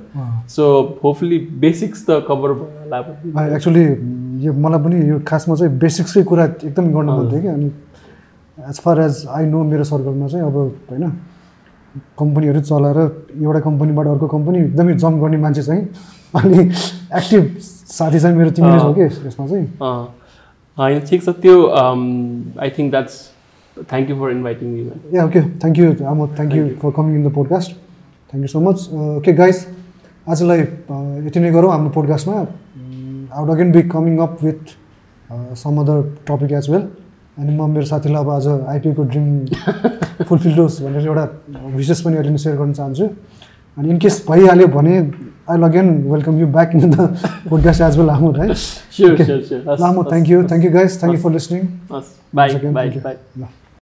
सो होपफुली बेसिक्स त कभर भयो होला। एक्चुली यो मलाई पनि यो खासमा चाहिँ बेसिक्सकै कुरा एकदम गर्नु मन थियो कि अनि as far as I know मेरो सर्कलमा चाहिँ अब होइन कम्पनीहरू चलाएर एउटा कम्पनीबाट अर्को कम्पनी एकदमै जम्प गर्ने मान्छे चाहिँ अनि एक्टिभ साथी चाहिँ मेरो तिमी नै छौ कि यसमा चाहिँ होइन ठिक छ त्यो I think that's thank you for inviting me man Yeah, okay. Thank you, Amod. Thank you for coming in the podcast. Thank you so much. Uh, okay, guys. आजलाई यति नै गरौँ हाम्रो पोडकास्टमा would again be coming up with some other topic as well अनि म मेरो साथीलाई अब आज आइपिओको ड्रिम फुलफिल होस् भनेर एउटा विशेष पनि अहिले सेयर गर्न चाहन्छु अनि इनकेस भइहाल्यो भने I'll again welcome you back into the podcast as well, Ahmed, right? Sure, okay. sure, sure. That's, Ahmed, thank you. Thank you guys. Thank you for listening. Us. Bye. Again, bye. Bye.